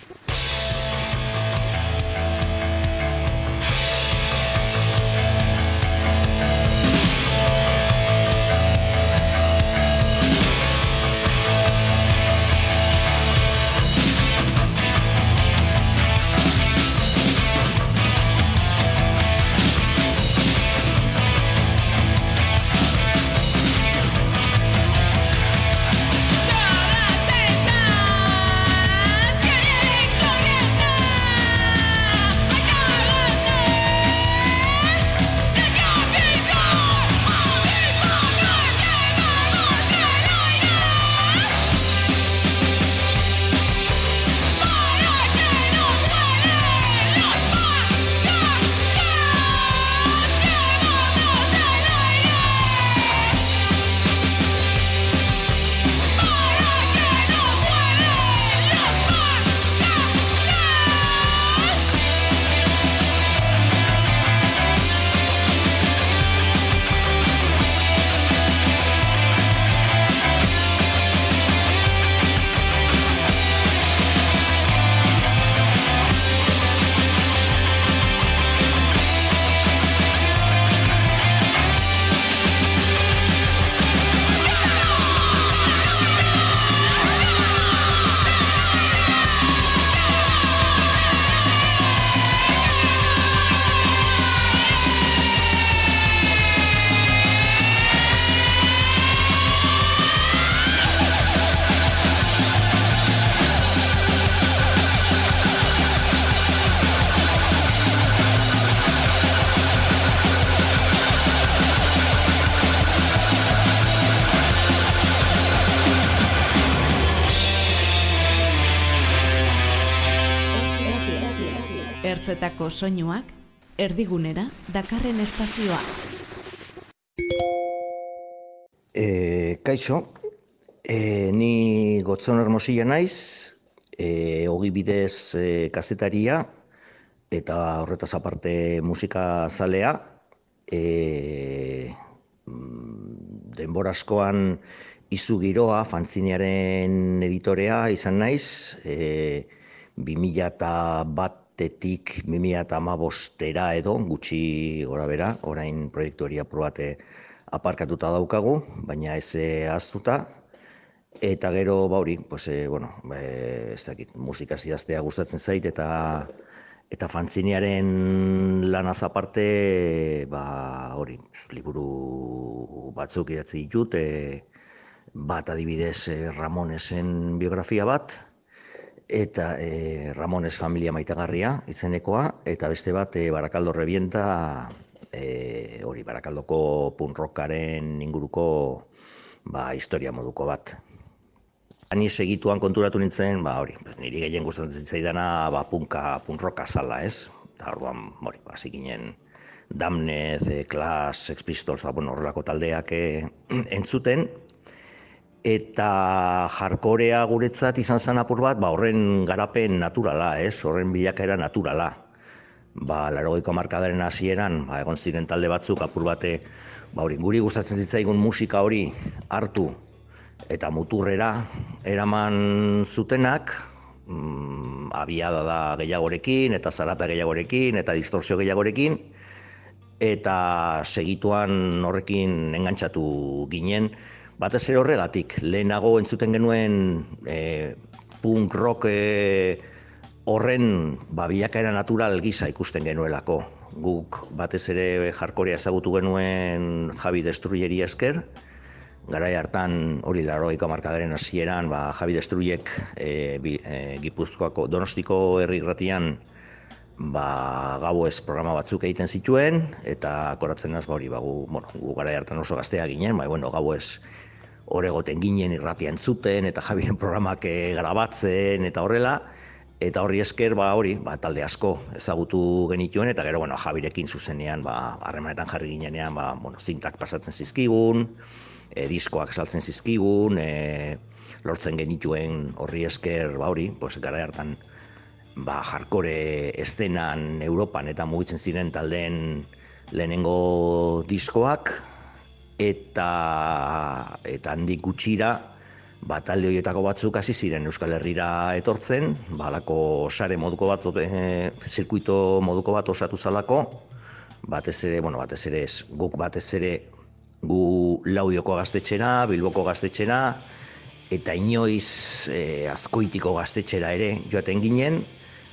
Ertzetako soinuak, erdigunera dakarren espazioa. E, kaixo, e, ni gotzon hermosilla naiz, e, hogi bidez e, kazetaria, eta horretaz aparte musika zalea. E, mm, denbora askoan izu giroa, fantzinearen editorea izan naiz, e, 2000 eta batetik 2000 eta amabostera edo, gutxi gora bera, orain proiektu hori aprobate aparkatuta daukagu, baina ez eh, ahaztuta. Eta gero, ba hori, pues, e, bueno, e, ez dakit, musika zidaztea gustatzen zait, eta eta fantzinearen lanaz aparte, ba hori, liburu batzuk idatzi ditut, e, bat adibidez Ramonesen biografia bat, eta e, Ramones familia maitagarria izenekoa, eta beste bat e, Barakaldo Rebienta e, hori Barakaldoko punk rockaren inguruko ba, historia moduko bat. Ni segituan konturatu nintzen, ba hori, niri gehien gustatzen zitzaidana ba punka, punk rocka zala, ez? Eta orduan, hori, ba ginen Damnez, e, Clash, Sex Pistols, ba, bueno, horrelako taldeak e, entzuten, eta jarkorea guretzat izan zen apur bat, ba, horren garapen naturala, ez? Horren bilakaera naturala ba, larogeiko markadaren hasieran ba, egon ziren talde batzuk apur bate, ba, hori, guri gustatzen zitzaigun musika hori hartu eta muturrera eraman zutenak, mm, abiada da gehiagorekin, eta zarata gehiagorekin, eta distorsio gehiagorekin, eta segituan horrekin engantzatu ginen, batez ere horregatik, lehenago entzuten genuen e, punk rock e, horren ba, bilakaera natural gisa ikusten genuelako. Guk batez ere jarkorea ezagutu genuen Javi Destruyeri esker, garai hartan hori laroiko markadaren hasieran ba, Javi Destruyek e, bi, e, Gipuzkoako Donostiko herri irratian ba, gau ez programa batzuk egiten zituen, eta koratzen naz, ba, hori, ba, gu, bueno, gu garai hartan oso gaztea ginen, ba, bueno, gau ez oregoten ginen irratian zuten, eta Javiren programak e, grabatzen, eta horrela, eta horri esker ba hori ba, talde asko ezagutu genituen eta gero bueno Javirekin zuzenean ba harremanetan jarri ginenean ba bueno zintak pasatzen zizkigun e, diskoak saltzen zizkigun e, lortzen genituen horri esker ba hori pues gara hartan ba jarkore estenan Europan eta mugitzen ziren taldeen lehenengo diskoak eta eta handik gutxira ba, talde horietako batzuk hasi ziren Euskal Herrira etortzen, balako sare moduko bat, e, zirkuito moduko bat osatu zalako, batez ere, bueno, batez ere ez, guk batez ere gu laudioko gaztetxera, bilboko gaztetxera, eta inoiz e, azkoitiko gaztetxera ere joaten ginen,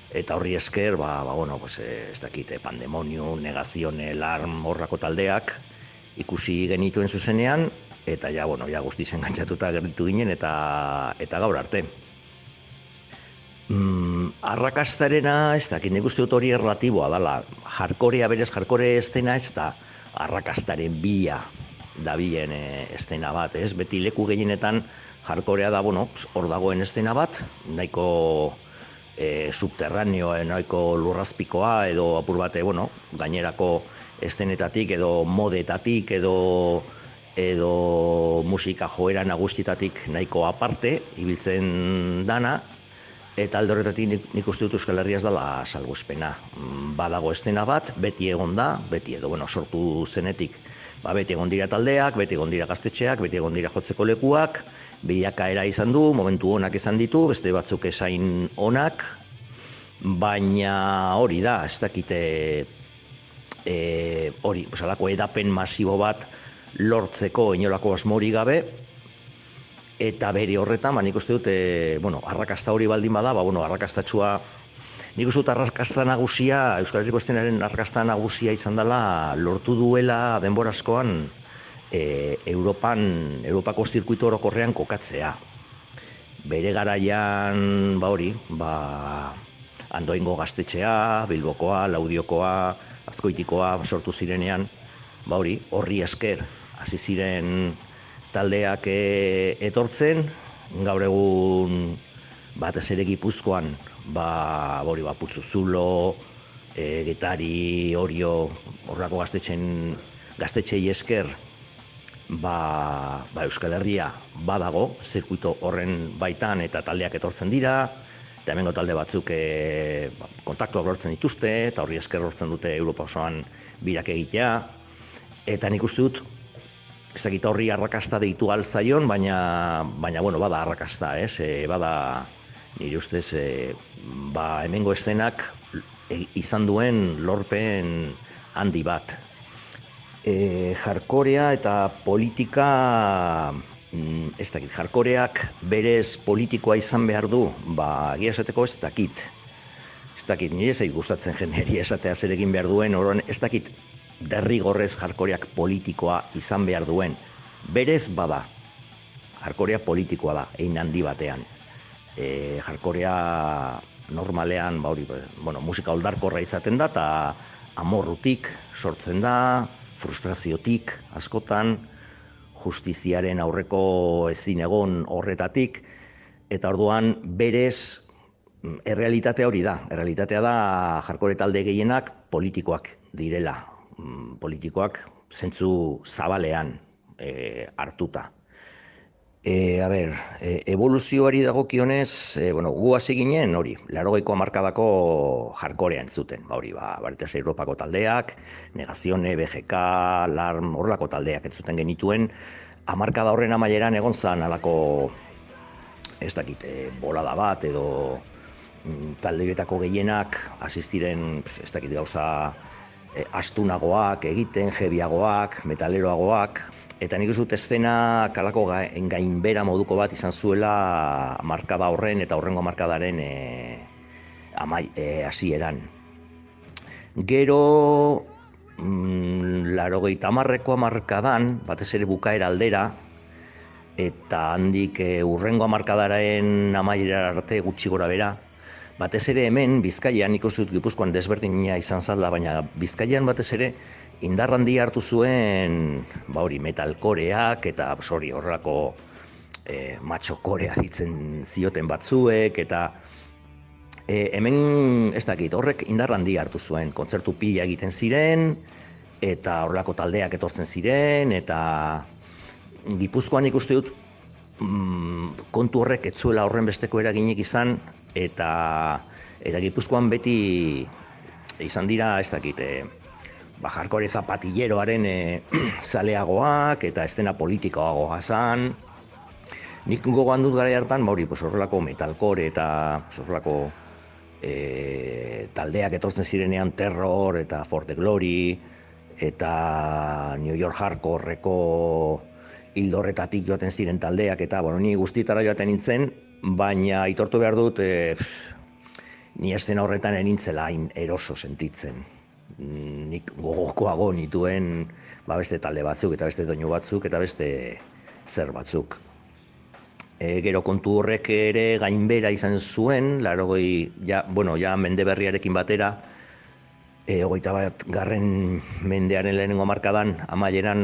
eta horri esker, ba, ba bueno, pues, e, ez dakite, pandemonio, negazione, alarm, horrako taldeak, ikusi genituen zuzenean, eta ja, bueno, ja guztiz engantzatuta gertu ginen eta eta gaur arte. Mm, arrakastarena, ez dakit, nik uste dut hori erlatiboa dala, jarkorea berez, jarkore estena ez da, arrakastaren bila da bilen e, estena bat, ez? Beti leku gehienetan jarkorea da, bueno, hor dagoen estena bat, nahiko e, subterraneo, nahiko lurrazpikoa, edo apur bate, bueno, gainerako estenetatik, edo modetatik, edo edo musika joera nagustitatik nahiko aparte, ibiltzen dana, eta alde horretatik nik, nik uste dut Euskal Herria ez dela salguzpena. Mm, badago estena bat, beti egon da, beti edo, bueno, sortu zenetik, ba, beti egon dira taldeak, beti egon dira gaztetxeak, beti egon dira jotzeko lekuak, bilakaera izan du, momentu onak izan ditu, beste batzuk esain onak, baina hori da, ez dakite e, hori, osalako edapen masibo bat, lortzeko inolako asmori gabe, eta bere horretan, ba, nik uste dut, e, bueno, arrakasta hori baldin bada, ba, bueno, arrakastatxua, nik uste dut arrakasta nagusia, Euskal Herriko Estenaren arrakasta nagusia izan dela, lortu duela denbora askoan, e, Europan, Europako zirkuito orokorrean kokatzea. Bere garaian, ba hori, ba, andoingo gaztetxea, bilbokoa, laudiokoa, azkoitikoa sortu zirenean, ba hori, horri esker, hasi ziren taldeak e, etortzen, gaur egun batez ere Gipuzkoan, ba hori ba Putzu Zulo, e, getari, orio, horrako gaztetxen, gaztetxei esker, ba, ba Euskal Herria badago, zirkuito horren baitan eta taldeak etortzen dira, eta hemengo talde batzuk e, ba, kontaktuak lortzen dituzte, eta horri esker lortzen dute Europa osoan birak egitea, eta nik uste dut, ez dakit horri arrakasta deitu alzaion, baina, baina bueno, bada arrakasta, ez? E, bada, nire ustez, e, ba, hemengo eszenak e, izan duen lorpen handi bat. E, jarkorea eta politika, mm, ez dakit, jarkoreak berez politikoa izan behar du, ba, egia esateko ez dakit. Ez dakit, nire zait gustatzen jeneri esatea zer egin behar duen, oron, ez dakit, derrigorrez jarkoreak politikoa izan behar duen. Berez bada, jarkorea politikoa da, egin handi batean. E, jarkorea normalean, ba hori, bueno, musika oldarkorra izaten da, eta amorrutik sortzen da, frustraziotik askotan, justiziaren aurreko ezin egon horretatik, eta orduan berez mm, errealitatea hori da. Errealitatea da jarkore talde gehienak politikoak direla. Mm, Politikoak zentzu zabalean e, hartuta. E, a ber, e, evoluzioari dagokionez, e, bueno, gu hasi ginen hori, larogeiko hamarkadako jarkorea entzuten, ba hori, ba, baretez Europako taldeak, Negazione, BGK, Larm, horrelako taldeak entzuten genituen, hamarkada horren amaieran egon zan alako, ez dakit, e, bolada bat edo mm, taldeetako gehienak asistiren, ez dakit gauza, e, astunagoak egiten, jebiagoak, metaleroagoak, eta nik uste eszena kalako ga- gainbera moduko bat izan zuela markada horren eta horrengo markadaren e, amai, e, hasieran. Gero, mm, larogeita hamarreko hamarkadan, batez ere bukaera aldera, eta handik e, urrengo hamarkadaren amaiera arte gutxi gora bera, batez ere hemen Bizkaian dut Gipuzkoan desberdina izan zala, baina Bizkaian batez ere indar handia hartu zuen ba hori metalkoreak eta hori horrelako e, matxokorea ditzen zioten batzuek eta e, hemen ez dakit horrek indar handia hartu zuen. Kontzertu pila egiten ziren eta horrelako taldeak etortzen ziren eta Gipuzkoan ikuste dut mm, kontu horrek ez zuela horren besteko eraginik izan eta eta Gipuzkoan beti izan dira ez dakit e, ba, jarkore zapatilleroaren e, zaleagoak eta estena politikoagoa zan. Nik gogoan dut gara hartan, ba hori, pues, horrelako metalcore eta pues, horrelako e, taldeak etortzen zirenean Terror eta For the Glory eta New York Hardcoreko hildorretatik joaten ziren taldeak eta bueno, ni guztitara joaten nintzen, baina aitortu behar dut e, ni estena horretan enintzela hain eroso sentitzen nik gogokoago nituen ba beste talde batzuk eta beste doinu batzuk eta beste zer batzuk. E, gero kontu horrek ere gainbera izan zuen, larogoi, ja, bueno, ja mende berriarekin batera, e, hogeita bat garren mendearen lehenengo markadan, amaieran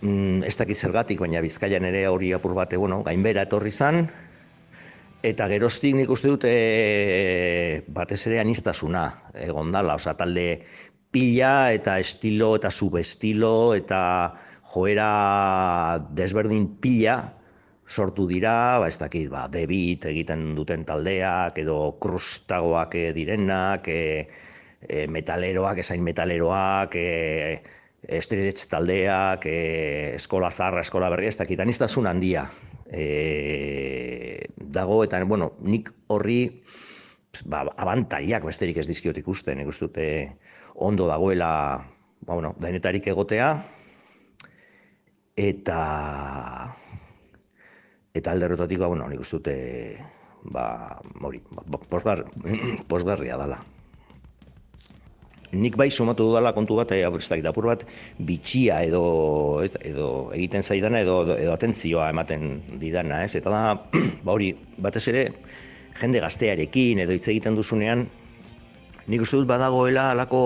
mm, ez dakit zergatik, baina bizkaian ere hori apur bate, bueno, gainbera etorri zan, Eta geroztik nik uste dut e, batez ere anistasuna egon dala, oza, talde pila eta estilo eta subestilo eta joera desberdin pila sortu dira, ba ez dakit, ba, debit egiten duten taldeak edo krustagoak eh, direnak, e, e, metaleroak, esain metaleroak, e, esteridetz taldeak, e, eskola zarra, eskola berria, ez dakit, anistasun handia e, dago, eta, bueno, nik horri ba, abantailak besterik ez dizkiot ikusten, nik uste ondo dagoela, ba, bueno, denetarik egotea, eta eta alderrotatik, ba, bueno, nik uste dute, ba, hori, ba, posgar, posgarria dala. Nik bai sumatu dudala kontu bat, eh, ez dakit, apur bat, bitxia edo, ez, edo egiten zaidana edo, edo atentzioa ematen didana, ez? Eta da, ba hori, batez ere, jende gaztearekin edo hitz egiten duzunean, nik uste dut badagoela alako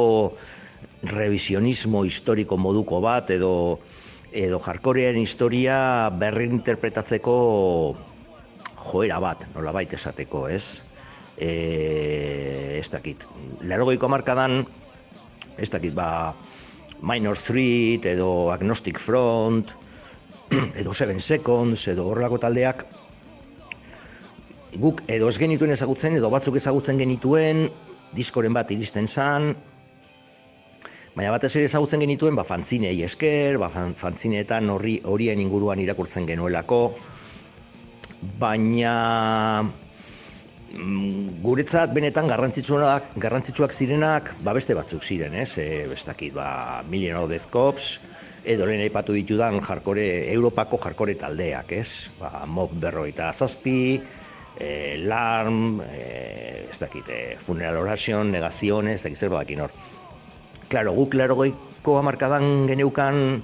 revisionismo historiko moduko bat edo edo jarkorearen historia berri interpretatzeko joera bat, nolabait esateko, ez? e, ez dakit, larogeiko amarkadan, ez dakit, ba, Minor Threat edo Agnostic Front, edo Seven Seconds, edo horrelako taldeak, guk edo ez genituen ezagutzen, edo batzuk ezagutzen genituen, diskoren bat iristen zan, baina batez ere ezagutzen genituen, ba, fantzinei esker, ba, fan- fantzineetan horri, horien inguruan irakurtzen genuelako, baina mm, guretzat benetan garrantzitsuak, garrantzitsuak zirenak, ba beste batzuk ziren, ez? E, ez dakit, ba, Million of Death Cops, edo lehen aipatu ditudan jarkore, Europako jarkore taldeak, ez? Ba, Mob berroita zazpi, e, Larm, e, ez dakit, e, Funeral Oration, Negaziones, ez dakit zer badakin hor. Claro, guk larogeiko hamarkadan geneukan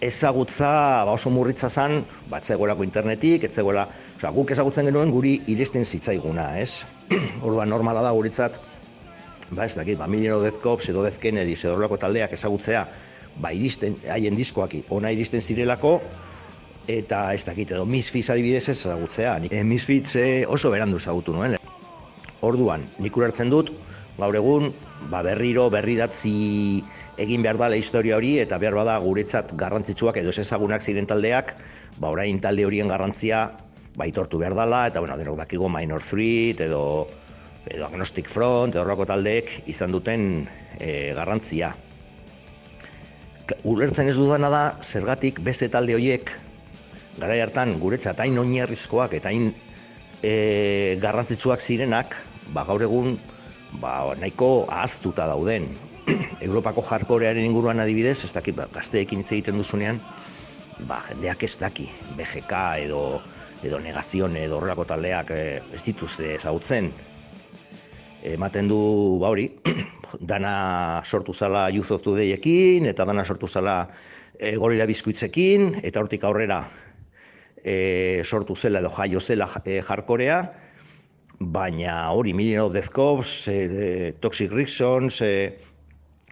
ezagutza ba oso murritza zan, bat zegoelako internetik, ez zegoela, osea, guk ezagutzen genuen guri iristen zitzaiguna, ez? Orduan normala da guretzat, ba ez dakit, ba Death Cops edo Death Kennedys edo taldeak ezagutzea, ba iristen, haien diskoak ona iristen zirelako, eta ez dakit, edo Misfits adibidez ez ezagutzea. Eh, Misfits eh, oso berandu ezagutu nuen. Orduan, nik ulertzen dut, gaur egun, ba berriro berridatzi egin behar dala historia hori, eta behar bada guretzat garrantzitsuak edo ez ezagunak ziren taldeak, ba orain talde horien garrantzia ba aitortu behar dala, eta bueno, denok dakigo Minor Threat edo edo Agnostic Front, edo horrelako taldeek izan duten e, garrantzia. Ulertzen ez dudana da, zergatik beste talde horiek, garai hartan guretzat hain oinarrizkoak eta hain e, garrantzitsuak zirenak, ba gaur egun ba, nahiko ahaztuta dauden. Europako jarkorearen inguruan adibidez, ez dakit, ba, gazteekin hitz egiten duzunean, ba, jendeak ez daki, BGK edo, edo negazion edo horrelako taldeak e, ez dituzte ezagutzen. Ematen du, ba hori, dana sortu zala Youth of eta dana sortu zala e, gorila bizkuitzekin, eta hortik aurrera e, sortu zela edo jaio zela e, jarkorea, baina hori Million of Death Cops, e, de- Toxic Reasons, e,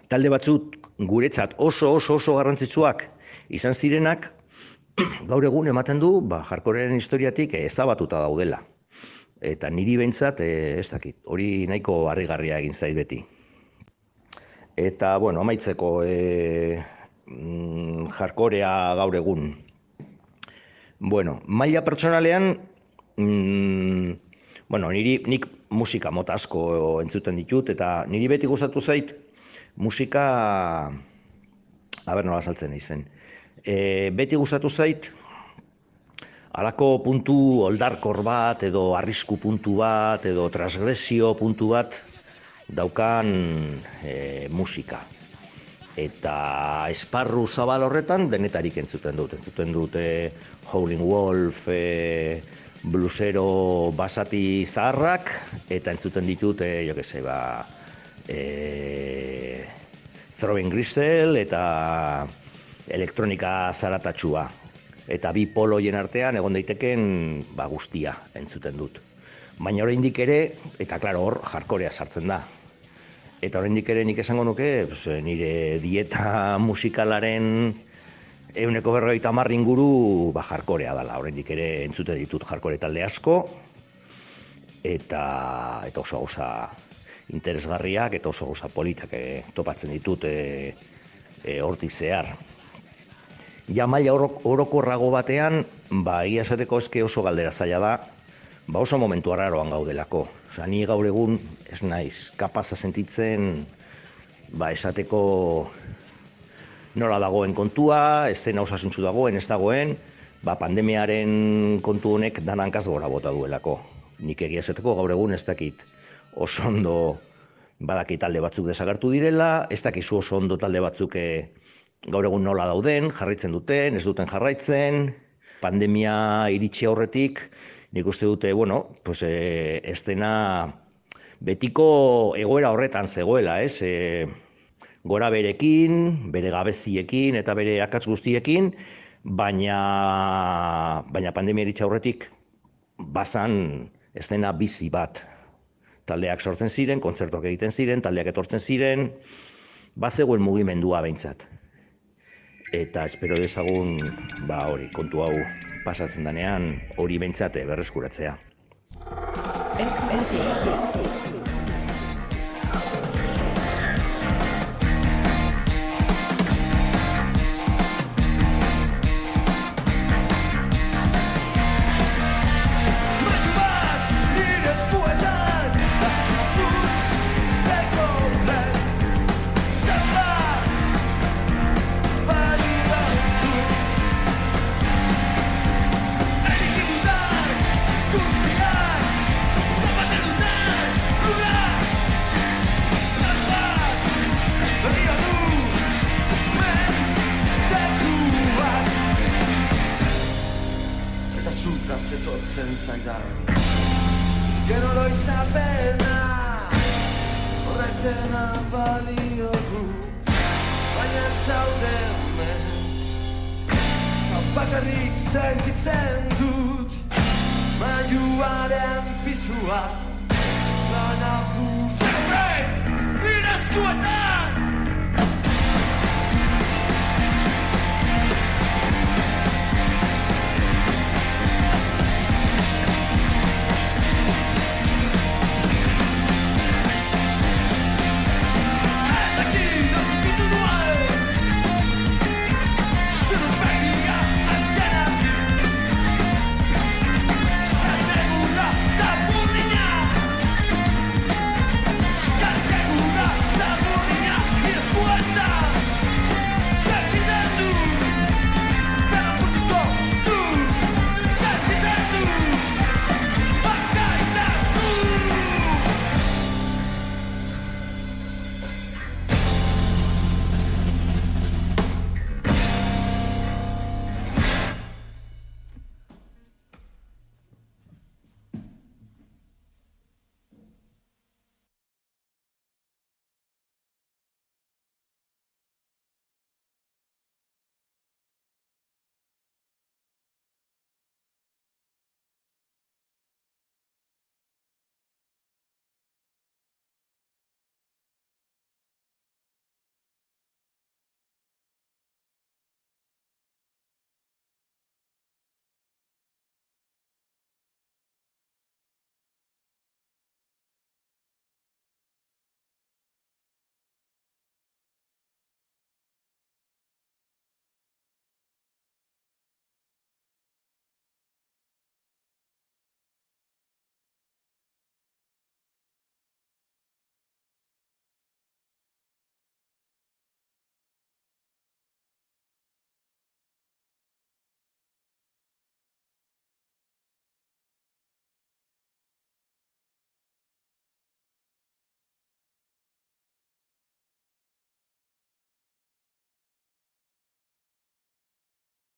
talde batzuk guretzat oso oso oso garrantzitsuak izan zirenak, gaur egun ematen du, ba, jarkorearen historiatik ezabatuta daudela. Eta niri behintzat, e, ez dakit, hori nahiko harrigarria egin zait beti. Eta, bueno, amaitzeko e, mm, jarkorea gaur egun. Bueno, maila pertsonalean, mm, bueno, niri, nik musika mota asko entzuten ditut, eta niri beti gustatu zait musika, a ber nola saltzen izen. E, beti gustatu zait, halako puntu oldarkor bat, edo arrisku puntu bat, edo transgresio puntu bat daukan e, musika. Eta esparru zabal horretan denetarik entzuten dut. Entzuten dut e, Howling Wolf, e, blusero basati zaharrak, eta entzuten ditut, e, jo que ba, e, Throwing Gristle eta elektronika zaratatxua. Eta bi poloien artean egon daiteken ba, guztia entzuten dut. Baina oraindik ere, eta klaro hor jarkorea sartzen da. Eta oraindik ere nik esango nuke, pues, nire dieta musikalaren euneko berrogeita hamar inguru ba, jarkorea dela. Oraindik ere entzute ditut jarkore talde asko, eta, eta oso gauza interesgarriak eta oso gauza politak eh, topatzen ditut eh, eh, hortik zehar. Ja maila orok- orokorrago batean, ba, egia esateko eske oso galdera zaila da, ba oso momentu arraroan gaudelako. Osea, ni gaur egun ez naiz kapaza sentitzen ba esateko nola dagoen kontua, ez dena osasuntzu dagoen, ez dagoen, ba pandemiaren kontu honek danankaz gora bota duelako. Nik egia esateko gaur egun ez dakit oso ondo badaki talde batzuk desagertu direla, ez dakizu oso ondo talde batzuk eh, gaur egun nola dauden, jarraitzen duten, ez duten jarraitzen, pandemia iritsi aurretik, nik uste dute, bueno, pues, e, ez dena betiko egoera horretan zegoela, ez? E, gora berekin, bere gabeziekin eta bere akatz guztiekin, baina, baina pandemia iritsi aurretik bazan ez dena bizi bat. Taldeak sortzen ziren, kontzertuak egiten ziren, taldeak etortzen ziren, bazegoen mugimendua behintzat. Eta espero dezagun, ba hori, kontu hau pasatzen danean hori behintzat berreskuratzea.